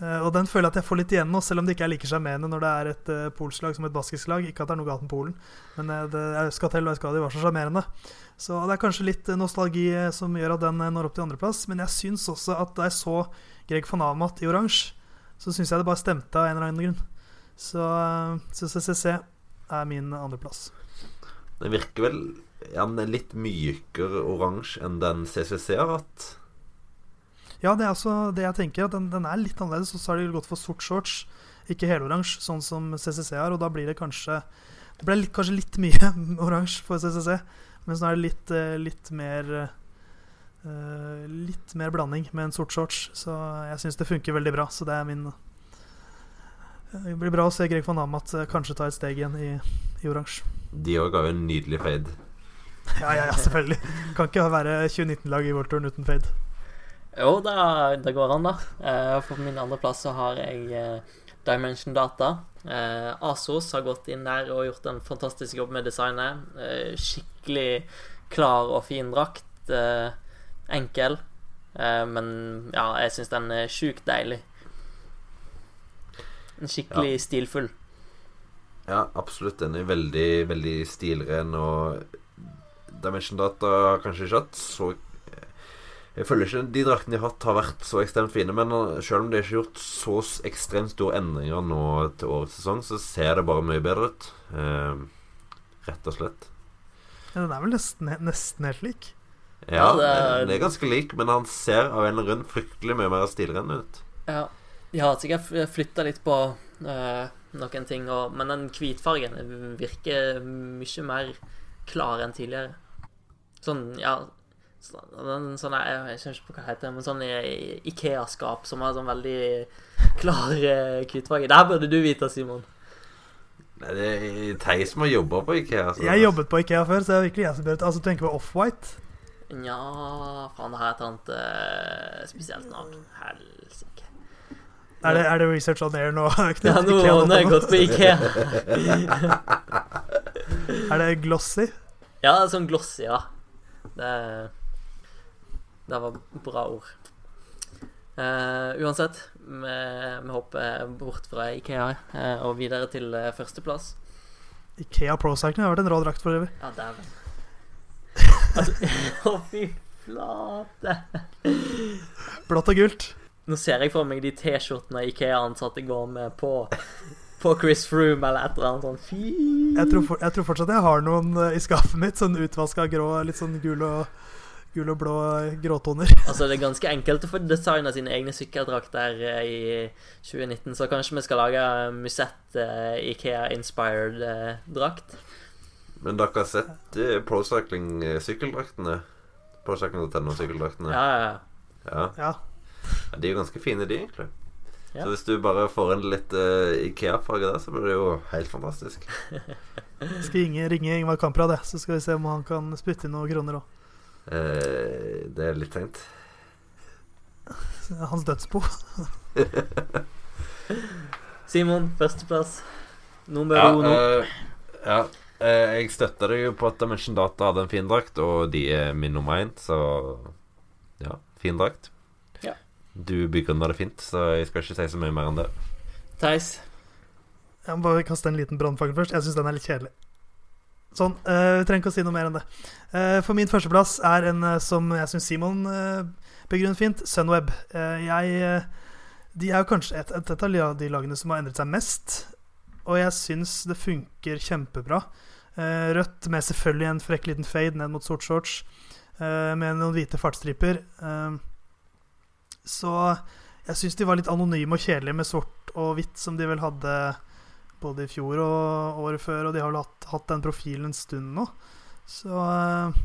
Uh, og den føler jeg at jeg får litt igjen nå, selv om det ikke er like sjarmerende når det er et uh, polsk lag som et baskisk lag. Ikke at det er noe galt med Polen, men uh, skal Skatel og Eskadi var så sjarmerende. Så det er kanskje litt nostalgi som gjør at den når opp til andreplass. Men jeg syns også at da jeg så Greg van Amat i oransje, så syns jeg det bare stemte av en eller annen grunn. Så CCC er min andreplass. Den virker vel ja, litt mykere oransje enn den CCC har hatt. Ja, det er altså det jeg tenker. At den, den er litt annerledes. Og så har de gått for sort shorts, ikke heloransje, sånn som CCC har. Og da blir det kanskje Det ble litt, kanskje litt mye oransje for CCC. Mens nå er det litt, eh, litt mer uh, Litt mer blanding med en sort shorts. Så jeg syns det funker veldig bra. Så det er min Det blir bra å se Greg van Amat kanskje ta et steg igjen i, i oransje. De òg har jo en nydelig fade. Ja, ja, ja, selvfølgelig. Kan ikke være 2019-lag i World uten fade. Jo, det, det går an, da. Uh, for min andreplass så har jeg uh, Dimension Data. Uh, Asos har gått inn der og gjort en fantastisk jobb med designet. skikkelig klar og fin drakt. enkel. men ja, jeg syns den er sjukt deilig. Skikkelig ja. stilfull. Ja, absolutt. Den er veldig, veldig stilren, og Dimension Data har kanskje ikke hatt så jeg føler ikke de draktene de har hatt, har vært så ekstremt fine. Men selv om de ikke har gjort så ekstremt store endringer nå til årets sesong, så ser det bare mye bedre ut. Eh, rett og slett. Ja, den er vel nesten, nesten helt lik? Ja, ja det er... den er ganske lik, men han ser av en eller annen grunn fryktelig mye mer stilrennende ut. Ja, de har sikkert flytta litt på uh, noen ting, og, men den hvitfargen virker mye mer klar enn tidligere. Sånn, ja Sånn, sånn jeg, jeg kjenner ikke på hva det heter, men sånn Ikea-skap som har sånn veldig klar hvitfarge. Det her burde du vite, Simon. Nei, det er Theis som har jobba på Ikea. Så. Jeg jobbet på Ikea før, så det er virkelig jeg som bør Altså, tenker på Off-White? Nja Faen, det har et annet uh, spesielt navn. Helsike. Er det, er det research on air nå? ja, nå har jeg gått på Ikea. er det glossy? Ja, det er sånn glossy, ja. Det er det var bra ord. Uh, uansett, vi, vi, hopper bort fra Ikea uh, og videre til uh, førsteplass. Ikea Pro Cycling har vært en rå drakt for øvrig. Ja, dæven. altså, å, fy flate. Blått og gult. Nå ser jeg for meg de T-skjortene Ikea-ansatte går med på på Chris Froome eller et eller annet sånt. Fy. Jeg tror, for, jeg tror fortsatt jeg har noen i skapet mitt, sånn utvaska grå, litt sånn gul og gul og blå gråtoner. altså Det er ganske enkelt å få designa sine egne sykkeldrakter eh, i 2019, så kanskje vi skal lage Musette uh, Ikea-inspired uh, drakt. Men dere har sett Pro Procycling-sykkeldraktene? Procycling.no-sykkeldraktene? Ja, ja, ja. ja. De er jo ganske fine, de, egentlig. Ja. Så hvis du bare får inn litt uh, Ikea-farge der, så blir det jo helt fantastisk. Skal ringe, Ingvar Kamprad, det, så skal vi se om han kan spytte inn noen kroner òg. Eh, det er litt seint. Hans dødsbo. Simon, førsteplass. Nummer Ja, uno. eh, ja. Eh, jeg støtta deg jo på at Dimension Data hadde en fin drakt, og de er min nummer én, så ja, fin drakt. Ja. Du begrunna det fint, så jeg skal ikke si så mye mer enn det. Theis. Jeg må bare kaste en liten brannfakkel først. Jeg syns den er litt kjedelig. Sånn. Uh, vi trenger ikke å si noe mer enn det. Uh, for min førsteplass er en uh, som jeg syns Simon begrunnet fint. Sunweb. Jeg De er jo kanskje et, et, av de lagene som har endret seg mest. Og jeg syns det funker kjempebra. Rødt med selvfølgelig en frekk liten fade ned mot sort shorts. med noen hvite fartsstriper. Så jeg syns de var litt anonyme og kjedelige med sort og hvitt, som de vel hadde både i fjor og året før, og de har vel hatt, hatt den profilen en stund nå. Så, eh,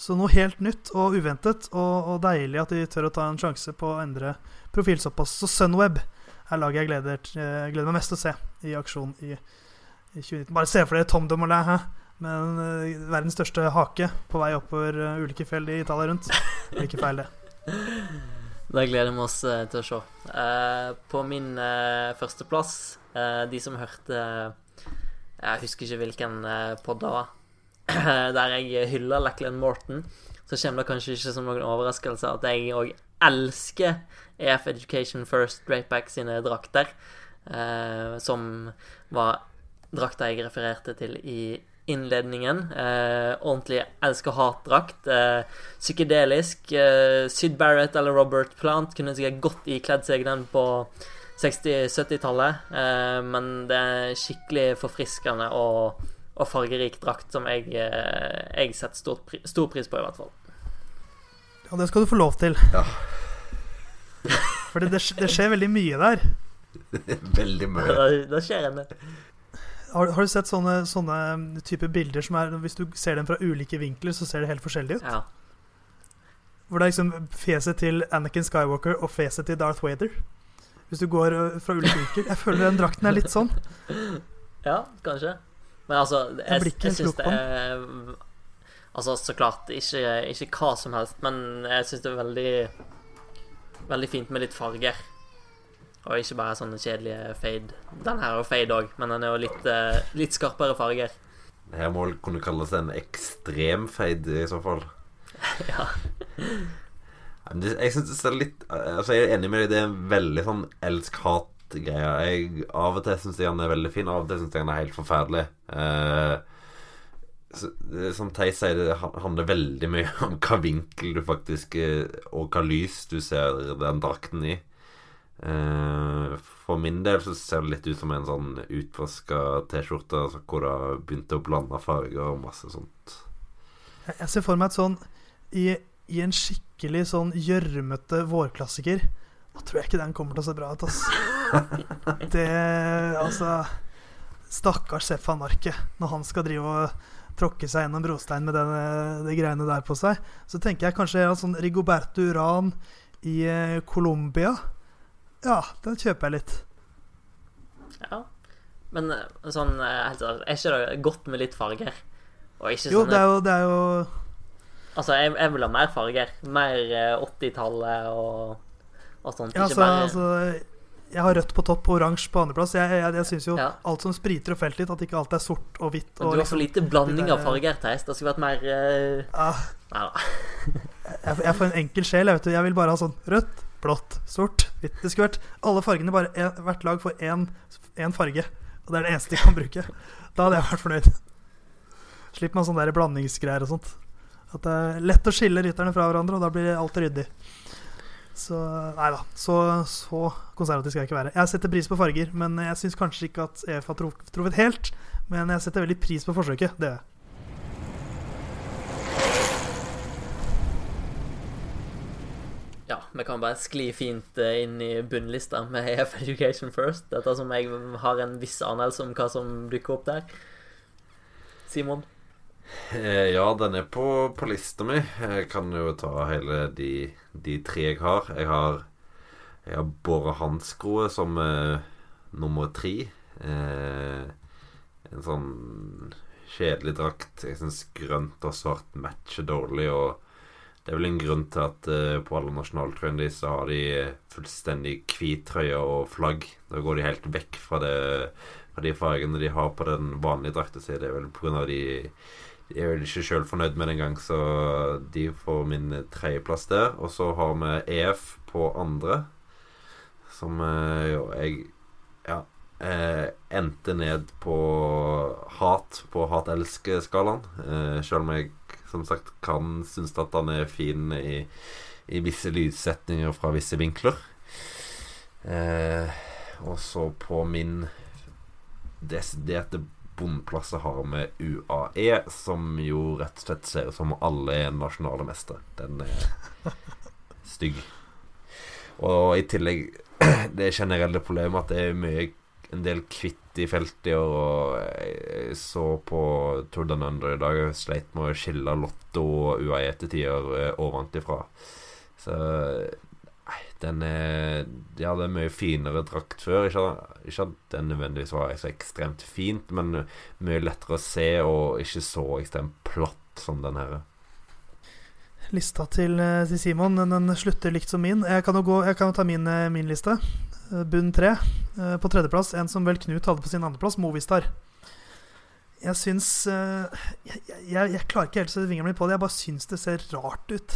så noe helt nytt og uventet, og, og deilig at de tør å ta en sjanse på å endre profil såpass. Så Sunweb er laget jeg gleder, jeg gleder meg mest til å se i aksjon i, i 2019. Bare se for dere Tom Dumoulin hæ? med en, eh, verdens største hake på vei oppover eh, ulike fjell i Italia rundt. Er ikke feil, det. Da gleder vi oss eh, til å se. Eh, på min uh, førsteplass, eh, de som hørte Jeg husker ikke hvilken uh, pod det var, der jeg hylla Lachlan Morton, så kommer det kanskje ikke som noen overraskelse at jeg òg elsker EF Education First Drapeback sine drakter, eh, som var drakta jeg refererte til i innledningen. Eh, ordentlig elsker-hat-drakt. Eh, psykedelisk. Eh, Syd Barrett eller Robert Plant kunne sikkert godt ikledd seg den på 60-70-tallet. Eh, men det er skikkelig forfriskende og, og fargerik drakt som jeg, eh, jeg setter stor, pri stor pris på, i hvert fall. Ja, det skal du få lov til. Ja. For det, det, det skjer veldig mye der. Veldig mye. Da, da skjer en del. Har, har du sett sånne, sånne type bilder som er Hvis du ser dem fra ulike vinkler, så ser det helt forskjellig ut? Ja. Hvor det er liksom fjeset til Anakin Skywalker og fjeset til Darth Vader. Hvis du går fra ulike uker. Jeg føler den drakten er litt sånn. Ja, kanskje. Men altså, jeg, jeg syns det er Altså, så klart ikke, ikke hva som helst, men jeg syns det er veldig Veldig fint med litt farger. Og ikke bare sånne kjedelige fade. Den her er jo fade òg, men den er jo litt, eh, litt skarpere farger. Her må vel kunne kalles en ekstrem fade, i så fall. ja. Jeg det er litt Altså Jeg er enig med deg, det er en veldig sånn elsk-hat-greie. Jeg Av og til syns jeg han er veldig fin, av og til syns jeg han er helt forferdelig. Eh, så, som Theis sier, det handler veldig mye om hva vinkel du faktisk eh, Og hva lys du ser den drakten i. Eh, for min del så ser det litt ut som en sånn utvaska T-skjorte altså, hvor det begynte å blande farger og masse sånt. Jeg ser for meg et sånn i, i en skikkelig sånn gjørmete vårklassiker. Da tror jeg ikke den kommer til å se bra ut, altså. Det Altså Stakkars Seff van Marke. Når han skal drive og tråkke seg gjennom brostein med denne, de greiene der på seg, så tenker jeg kanskje en sånn Rigoberto Uran i eh, Colombia. Ja, den kjøper jeg litt. ja. Men eh, sånn eh, helt seriøst, er ikke det godt med litt farger? Og ikke Jo, det er jo, det er jo Altså, jeg, jeg vil ha mer farger. Mer eh, 80-tallet og, og sånt. Ja, altså, bare altså Jeg har rødt på topp og oransje på andreplass. Jeg, jeg, jeg syns jo Ja. alt som spriter og feller litt, at ikke alt er sort og hvitt. Og du har for liksom, lite blanding der... av farger, Theis. Det skulle vært mer uh... ah, Nei da. jeg, jeg får en enkel sjel. Jeg, vet, du. jeg vil bare ha sånn rødt, blått, sort, hvitt. Det skulle vært alle fargene, bare en, hvert lag får én farge. Og det er det eneste de kan bruke. Da hadde jeg vært fornøyd. Slipp meg sånne der blandingsgreier og sånt. At det er lett å skille rytterne fra hverandre, og da blir alt ryddig. Så nei da. Så, så konservativ skal jeg ikke være. Jeg setter pris på farger, men jeg syns kanskje ikke at EF har truffet helt. Men jeg setter veldig pris på forsøket. Det gjør jeg. Ja, vi kan bare skli fint eh, inn i bunnlista med EF Education First. Dette som jeg har en viss anelse om hva som dukker opp der. Simon? Eh, ja, den er på, på lista mi. Jeg kan jo ta hele de, de tre jeg har. Jeg har Jeg har Båre Hanskroe som eh, nummer tre. Eh, en sånn kjedelig drakt. Jeg syns grønt og svart matcher dårlig. Og det er vel en grunn til at eh, på alle nasjonaltrøyene deres så har de fullstendig hvit trøye og flagg. Da går de helt vekk fra, det, fra de fargene de har på den vanlige drakta si. Det er vel pga. de de er vel ikke sjøl fornøyd med det engang, så de får min tredjeplass der. Og så har vi EF på andre, som eh, jo, jeg ja, eh, endte ned på hat på hat-elske-skalaen. Eh, sjøl om jeg som sagt kan synes at han er fin i, i visse lydsetninger fra visse vinkler. Eh, og så på min desiderte bunnplasser har vi UAE, som jo rett og slett ser ut som alle er nasjonale mestere. Den er stygg. Og i tillegg det generelle problemet at det er mye en del kvitt i feltet i år. Og jeg så på Tour Down Under i dag og sleit med å skille Lotto og UAE til tider eh, ifra. Så den er De hadde mye finere drakt før. Ikke at den nødvendigvis var så ekstremt fint, men mye lettere å se og ikke så ekstremt platt som den her. Lista til, eh, til Simon den, den slutter likt som min. Jeg kan jo, gå, jeg kan jo ta min, eh, min liste. Eh, bunn tre. På tredjeplass, en som vel Knut hadde på sin andreplass, Movistar. Jeg syns jeg, jeg, jeg, klarer ikke helt å sette fingeren min på det. Jeg bare syns det ser rart ut.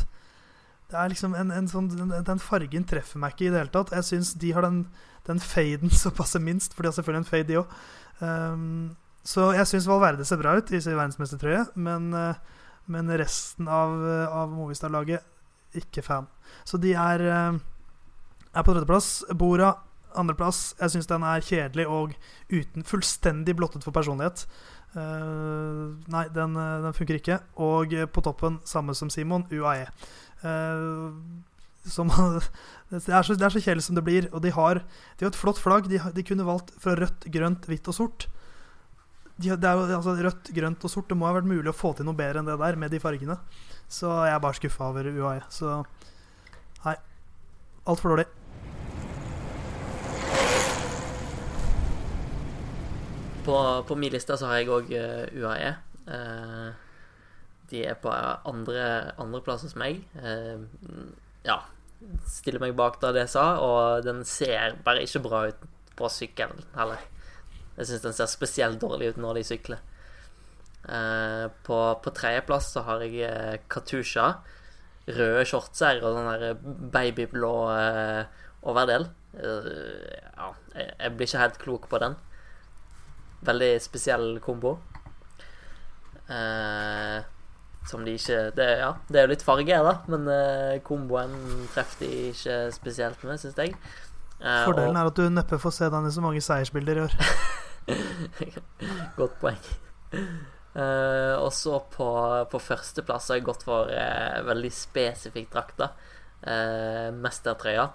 Det er liksom en, en sånn, den, den, fargen treffer meg ikke i det hele tatt. Jeg syns de har den, den faden som passer minst, for de har selvfølgelig en fade, de òg. Um, så jeg syns Valverde ser bra ut i sin verdensmestertrøye, men uh, men resten av, av Movistar-laget ikke fan. Så de er, eh, er på tredjeplass. Bora andreplass. Jeg syns den er kjedelig og uten fullstendig blottet for personlighet. Uh, nei, den, den, funker ikke. Og på toppen, samme som Simon, UAE. Uh, som, det, er så, det, er så, kjedelig som det blir. Og de har, de har et flott flagg. De, de kunne valgt fra rødt, grønt, hvitt og sort de, det er altså, rødt, grønt og sort. Det må ha vært mulig å få til noe bedre enn det der med de fargene. Så jeg er bare skuffa over UAE. Så nei. Altfor dårlig. På, på min liste så har jeg òg uh, UAE. Uh, de er på andre, andreplass hos meg. Uh, ja. Stiller meg bak da det jeg sa, og den ser bare ikke bra ut på sykkelen heller. Jeg syns den ser spesielt dårlig ut når de sykler. Eh, på på tredjeplass så har jeg eh, Katusha. Røde shortser og sånn der babyblå eh, overdel. Eh, ja, jeg, jeg, blir ikke helt klok på den. Veldig spesiell kombo. Eh, som de ikke det, Ja, det er jo litt farge, da, men uh, komboen treffer de ikke spesielt med, syns jeg. Fordelen er at du neppe får se den i så mange seiersbilder i år. Godt poeng. Uh, og så på, på førsteplass har jeg gått for uh, veldig spesifikk drakt. da uh, Mestertrøya.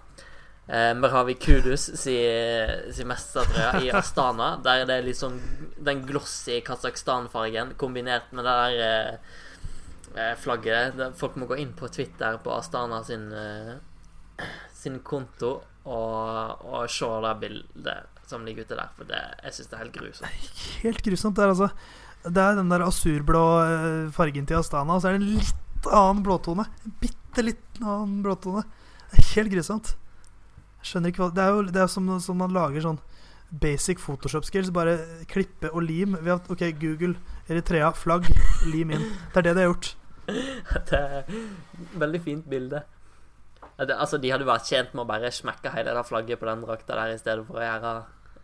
Uh, Merhavi Kudus si, si mestertrøya i Astana. Der det er liksom den glossy Kasakhstan-fargen kombinert med det der flagget. Folk må gå inn på Twitter på Astana sin, sin konto og, og se det bildet som ligger ute der. For det, jeg syns det er helt grusomt. Helt grusomt. Det er, altså, det er den der asurblå eh, fargen til Astana, og så er det en litt annen blåtone. En bitte litt annen blåtone. Det er helt grusomt. Jeg skjønner ikke hva Det er jo det er som, som man lager sånn basic Photoshop skills. Bare klippe og lim. Vi har, ok, Google, Eritrea, flagg, lim inn. Det er det de har gjort. det er veldig fint bilde. Det, altså, De hadde vært tjent med å bare smekke hele det flagget på den drakta der i stedet for å gjøre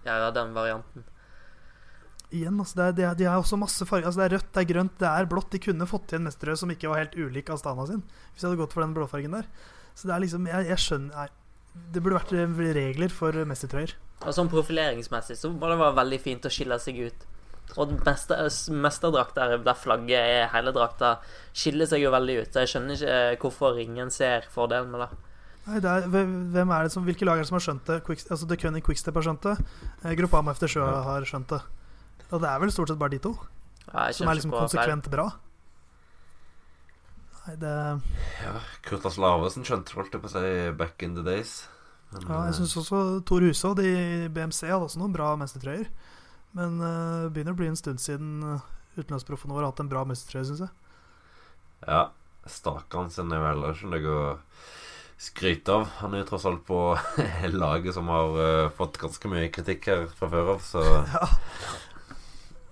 gjøre den varianten. Igjen, altså, det er, det er, de har også masse farger. Altså, det er rødt, det er grønt, det er blått. De kunne fått til en mesterrød som ikke var helt ulik Astana sin. Hvis de hadde gått for den blåfargen der. Så det er liksom Jeg, jeg skjønner nei, Det burde vært eh, regler for mestertrøyer. Og sånn profileringsmessig så må det være veldig fint å skille seg ut. Og mesterdrakta der, flagget er hele drakta, skiller seg jo veldig ut. Så jeg skjønner ikke eh, hvorfor ingen ser fordelen med det. Nei, er, hvem er det som, Hvilke lag er det som har skjønt det? Quick, altså The Cunning Quickstep har skjønt det. Gruppa Gruppama til sjø har skjønt det. Og det er vel stort sett bare de to ja, som er liksom konsekvent bra. Nei, det Ja, Kurtas Lavesen skjønte holdt jeg på å si back in the days. Men, Ja, jeg eh, syns også Tor Hushovd i BMC hadde også noen bra mestertrøyer. Men eh, det begynner å bli en stund siden utenlandsproffene våre har hatt en bra mestertrøye, syns jeg. Ja, Stakan sin er vel ikke noe å skryte av. Han er jo tross alt på laget som har eh, fått ganske mye kritikk her fra før av, så Ja.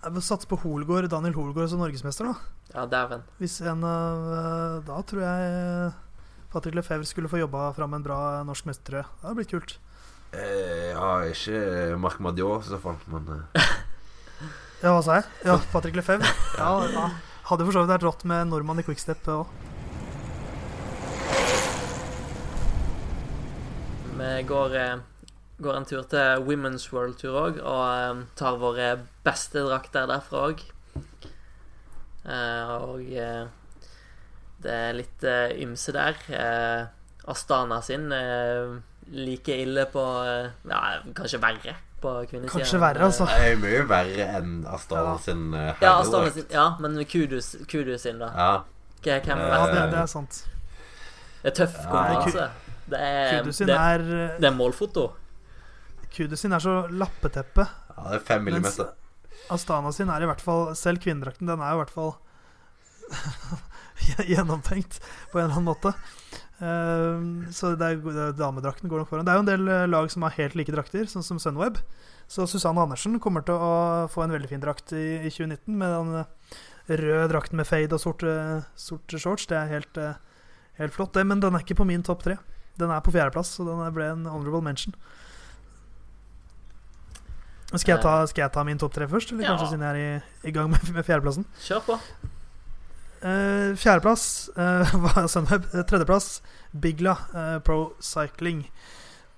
Jeg vil satse på Holgård, Daniel Holgård som norgesmester, da. Ja, dæven. Hvis en av eh, Da tror jeg eh, Patrick Lefebvre skulle få jobba fram en bra norsk mestertrøye. Det hadde blitt kult. Eh, Ja, ikke Marc Madiot i så fall, men eh, Ja, hva sa jeg? Ja, Patrick Lefebvre. Ja, ja. Hadde for så vidt vært rått med nordmann i quickstep òg. Vi går, eh, går en tur til Women's World Tour òg, og eh, tar våre beste drakter derfra òg. og eh, det er litt eh, ymse der. Eh, Astana sin eh, like ille på eh, Ja, kanskje verre på kvinnesida. Kanskje verre, altså. det er mye verre enn Astana sin eh, Ja, Astana sin, ja, men Kudus, Kudus sin, da. Ja. Hvem er best? Ja, det, det er sant. Det er tøff konkurranse. Det er, Kudu sin det, er det er målfoto. Kudus sin er så lappeteppe. ja, det er fem Mens millimeter. Astana sin er i hvert fall Selv kvinnedrakten, den er i hvert fall gjennomtenkt på en eller annen måte. Ehm, så det er, damedrakten går nok foran. Det er jo en del eh, lag som har helt like drakter, sånn som Sunweb. Så Susanne Andersen kommer til å få en veldig fin drakt i, i 2019 med den eh, røde drakten med fade og sorte, sorte shorts. Det er helt, eh, helt flott, det. Men den er ikke på min topp tre. Den er på fjerdeplass, så den ble en honorable mention. Skal jeg ta, skal jeg ta min topp tre først, eller Ja. kanskje siden jeg er i, i gang med, med fjerdeplassen? Kjør på. Eh, fjerdeplass uh, var Sunweb. Tredjeplass Bigla uh, Pro Cycling.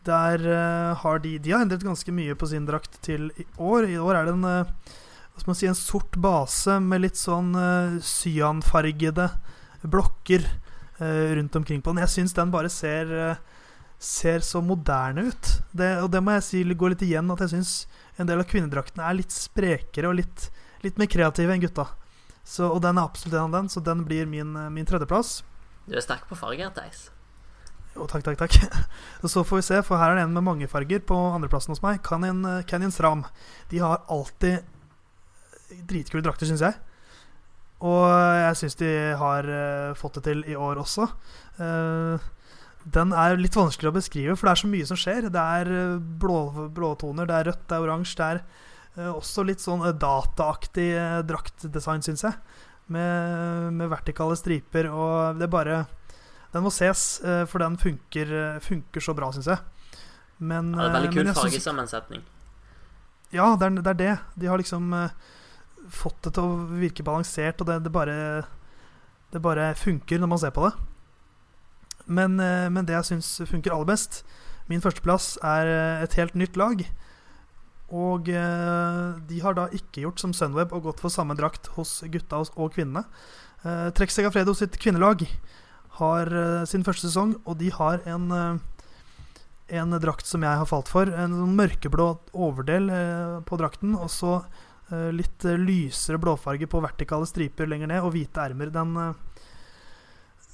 Der eh, har de De har endret ganske mye på sin drakt til i år. I år er det en hva skal man si, en sort base med litt sånn cyanfargede blokker rundt omkring på den. Jeg syns den bare ser Ser så moderne ut. Det, og det må jeg si går litt igjen, at jeg syns en del av kvinnedraktene er litt sprekere og litt, litt mer kreative enn gutta. Så, og den er absolutt en av den, så den blir min, eh, min tredjeplass. Du er sterk på farger, Theis. Jo, takk, takk, takk. Så får vi se, for her er det en med mange farger på andreplassen hos meg. Canyon, eh, Canyon Stram. De har alltid dritkule drakter, syns jeg. Og jeg syns de har eh, fått det til i år også. Den er litt vanskeligere å beskrive, for det er så mye som skjer. Det er blå, blåtoner, det er rødt, det er oransje. Det er også litt sånn eh, dataaktig eh, draktdesign, syns jeg. Med, med vertikale striper, og det er bare Den må ses, eh, for den funker, eh, funker så bra, syns jeg. Men, Ja, det er eh, veldig kul fargesammensetning. ja, det er, det er det. De har liksom eh, fått det til å virke balansert, og det, det bare Det bare funker når man ser på det. Men, eh, men det jeg syns funker aller best Min førsteplass er eh, et helt nytt lag. Og eh, de har da ikke gjort som Sunweb og gått for samme drakt hos gutta og- kvinnene. Uh, Trek Segafredo sitt kvinnelag har eh, sin første sesong, og de har en eh, en drakt som jeg har falt for. En sånn mørkeblå overdel eh, på drakten, og så eh, litt eh, lysere blåfarge på vertikale striper lenger ned, og hvite ermer. Den eh,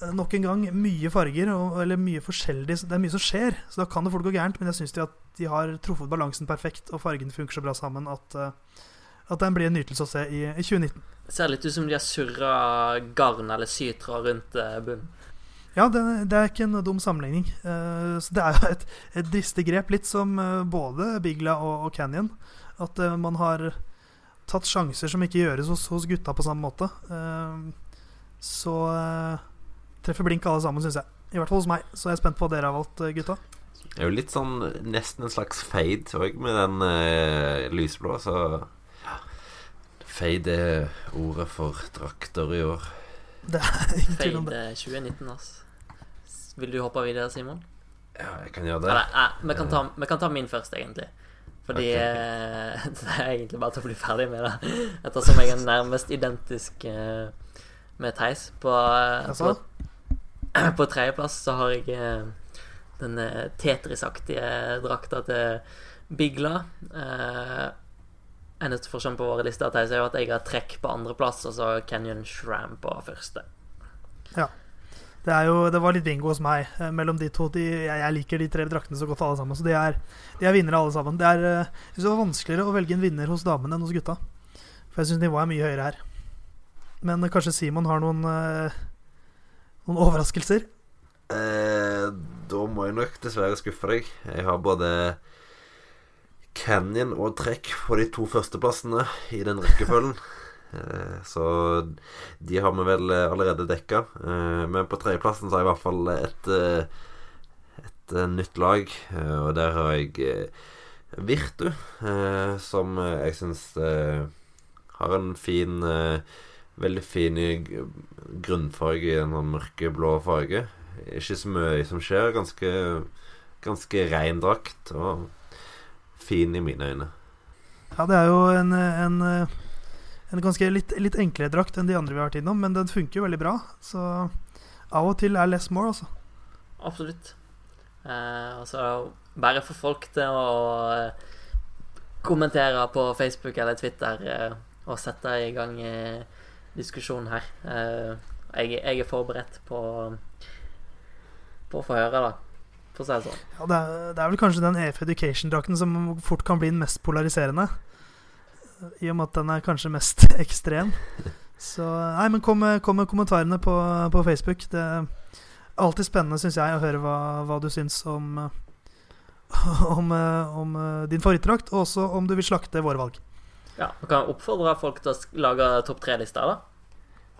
Nok en gang mye farger, og, eller mye forskjellig. Det er mye som skjer, så da kan det fort gå gærent. Men jeg syns de, de har truffet balansen perfekt, og fargene funker så bra sammen at, eh, at den blir en nytelse å se i, i 2019. Det ser litt ut som de har surra garn eller sytra rundt eh, bunnen. Ja, det, det er ikke en dum sammenligning. Uh, så det er jo et, et dristig grep, litt som uh, både Bigla og, og Canyon. At uh, man har tatt sjanser som ikke gjøres hos, hos gutta på samme måte. Så treffer blink alle sammen, syns jeg. I hvert fall hos meg. Så jeg er spent på hva dere har valgt, eh, gutta. Det er jo litt sånn nesten en slags fade òg, med den eh, lysblå, så ja. Fade er ordet for drakter i år. Det er ingen tvil om det. Fade 2019, ass. Vil du hoppe videre, Simon? Ja, jeg kan gjøre det. Eller, nei, vi kan, ta, vi kan ta min først, egentlig. Fordi okay. eh, Det er egentlig bare til å bli ferdig med det. Ettersom jeg er nærmest identisk eh, med Theis. På, på, på tredjeplass så har jeg denne den eh, Tetris-aktige drakta til Bigla. Eh, eneste forskjellen på våre lister er at jeg har trekk på andreplass, og så Canyon Shram på første. Det, er jo, det var litt bingo hos meg eh, mellom de to. De, jeg, jeg liker de tre draktene så godt, alle sammen. Så de er, de er vinnere, alle sammen. Det er, eh, det var vanskeligere å velge en vinner hos damene enn hos gutta. For jeg syns nivået er mye høyere her. Men eh, kanskje Simon har noen, eh, noen overraskelser? Eh, da må jeg nok dessverre skuffe deg. Jeg har både Canyon og Trekk på de to førsteplassene i den rekkefølgen. Eh, så de har vi vel allerede dekka. Eh, men på tredjeplassen så har jeg i hvert fall et, eh, et nytt lag, og der har jeg Virtu, eh, som jeg syns eh, har en fin eh, Veldig fin i grunnfarge i en sånn mørkeblå farge. Ikke så mye som skjer. Ganske, ganske ren drakt. Og fin i mine øyne. Ja, det er jo en, en, en ganske litt, litt enklere drakt enn de andre vi har vært innom, men den funker jo veldig bra. Så av og til er less more, altså. Absolutt. Eh, altså, bare få folk til å eh, kommentere på Facebook eller Twitter eh, og sette i gang eh, diskusjon her. Eh, jeg, jeg er forberedt på på å få høre, da. For å si det sånn. Ja, det, er, det er vel kanskje den EF Education-drakten som fort kan bli den mest polariserende. I og med at den er kanskje mest ekstrem. Så Nei, men kom, kom med kommentarene på, på Facebook. Det er alltid spennende, syns jeg, å høre hva, hva du syns om om, eh, om eh, din favorittdrakt, og også om du vil slakte våre valg. Ja, Vi kan oppfordre folk til å lage topp tre-lister, da.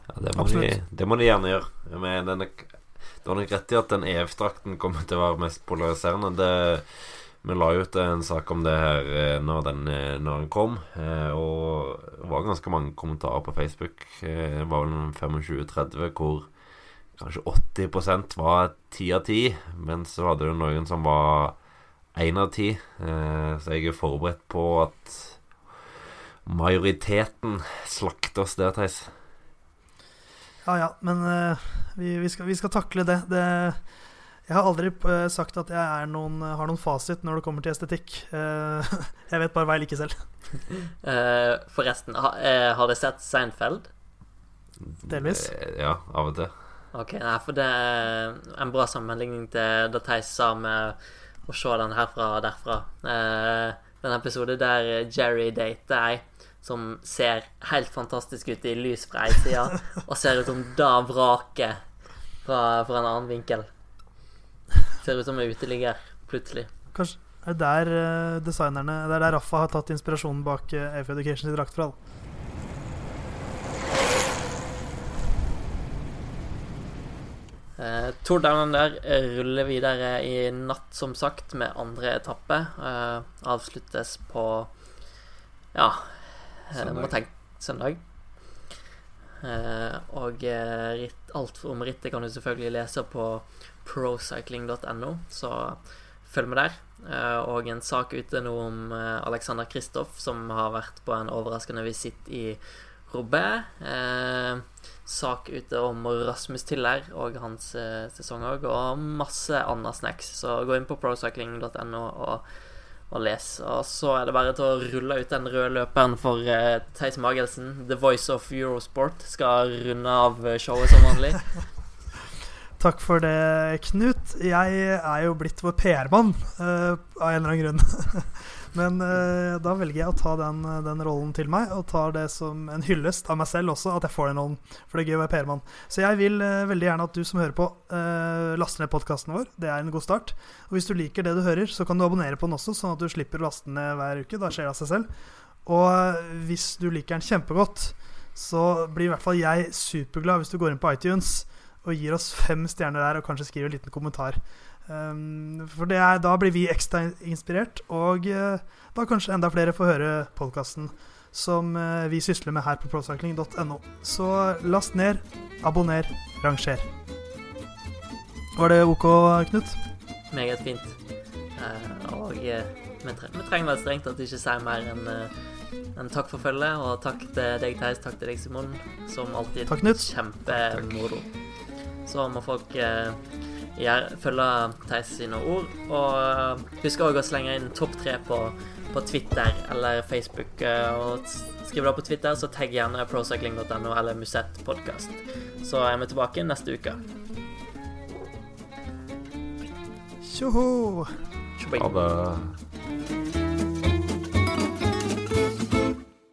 Ja, det, må de, det må de gjerne gjøre. Men denne, det var nok rett i at den EF-drakten kommer til å være mest polariserende. Det, vi la ut en sak om det her eh, når den, eh, når den kom, eh, og det var ganske mange kommentarer på Facebook. Eh, Det var vel en 25-30 hvor kanskje 80% var 10 av 10, men så hadde du noen som var 1 av 10. Eh, Så jeg er forberedt på at majoriteten slakter oss der, Theis. Ja ja, men uh, vi, vi, skal, vi skal takle det. det jeg har aldri uh, sagt at jeg er noen, har noen fasit når det kommer til estetikk. Uh, jeg vet bare hva jeg liker selv. Eh, forresten, ha, har dere sett Seinfeld? Delvis. Ja, av og til. Ok, nei, for det er en bra sammenligning til det Theis sa med å se den herfra og derfra. Eh, den episoden der Jerry dater ei som ser helt fantastisk ut i lys fra ei side, og ser ut som da vraket fra, fra en annen vinkel. Ser ut som en uteligger, plutselig. Kanskje er det der eh, designerne Det er der Raffa har tatt inspirasjonen bak Afe Education i drakt fra, da. Eh, Tour Down Under ruller videre i natt, som sagt, med andre etappe. Eh, avsluttes på ja eh, Søndag. Må tenke søndag. Eh, og eh, ritt, alt om rittet kan du selvfølgelig lese på procycling.no, så følg med der. Eh, og en sak ute nå om eh, Alexander Kristoff, som har vært på en overraskende visitt i Roubaix. Eh, sak ute om Rasmus Tiller og hans eh, sesong òg, og masse annet snacks. Så gå inn på procycling.no og, og lese. Og så er det bare til å rulle ut den røde løperen for uh, Theis Magelsen. The Voice of Eurosport skal runde av eh, showet som vanlig. Takk for det, Knut. Jeg er jo blitt vår PR-mann uh, av en eller annen grunn. Men uh, da velger jeg å ta den, den rollen til meg, og tar det som en hyllest av meg selv også, at jeg får den rollen. For det er gøy å være PR-mann. Så jeg vil uh, veldig gjerne at du som hører på, uh, laster ned podkasten vår. Det er en god start. Og hvis du liker det du hører, så kan du abonnere på den også, sånn at du slipper å laste ned hver uke. Da skjer det av seg selv. Og eh, hvis du liker den kjempegodt, så blir i hvert fall jeg superglad hvis du går inn på iTunes og gir oss fem stjerner der, og kanskje skriver en liten kommentar. Um, for det er, da blir vi ekstra inspirert, og uh, da kanskje enda flere får høre podkasten som uh, vi sysler med her på procycling.no. Så last ned, abonner, ranger. Var det OK, Knut? Meget fint. Uh, og vi, tre vi trenger vel strengt tatt ikke si mer enn enn takk for følget, og takk til deg, Theis. Takk til deg, Simon. Som alltid kjempemoro. Så må folk eh, følge Theis sine ord. Og eh, husk òg å slenge inn topp tre på, på, Twitter eller Facebook. Eh, og skriv det på Twitter, så tagg gjerne procycling.no eller Musett podkast. Så er vi tilbake neste uke. Tjoho! Ha det.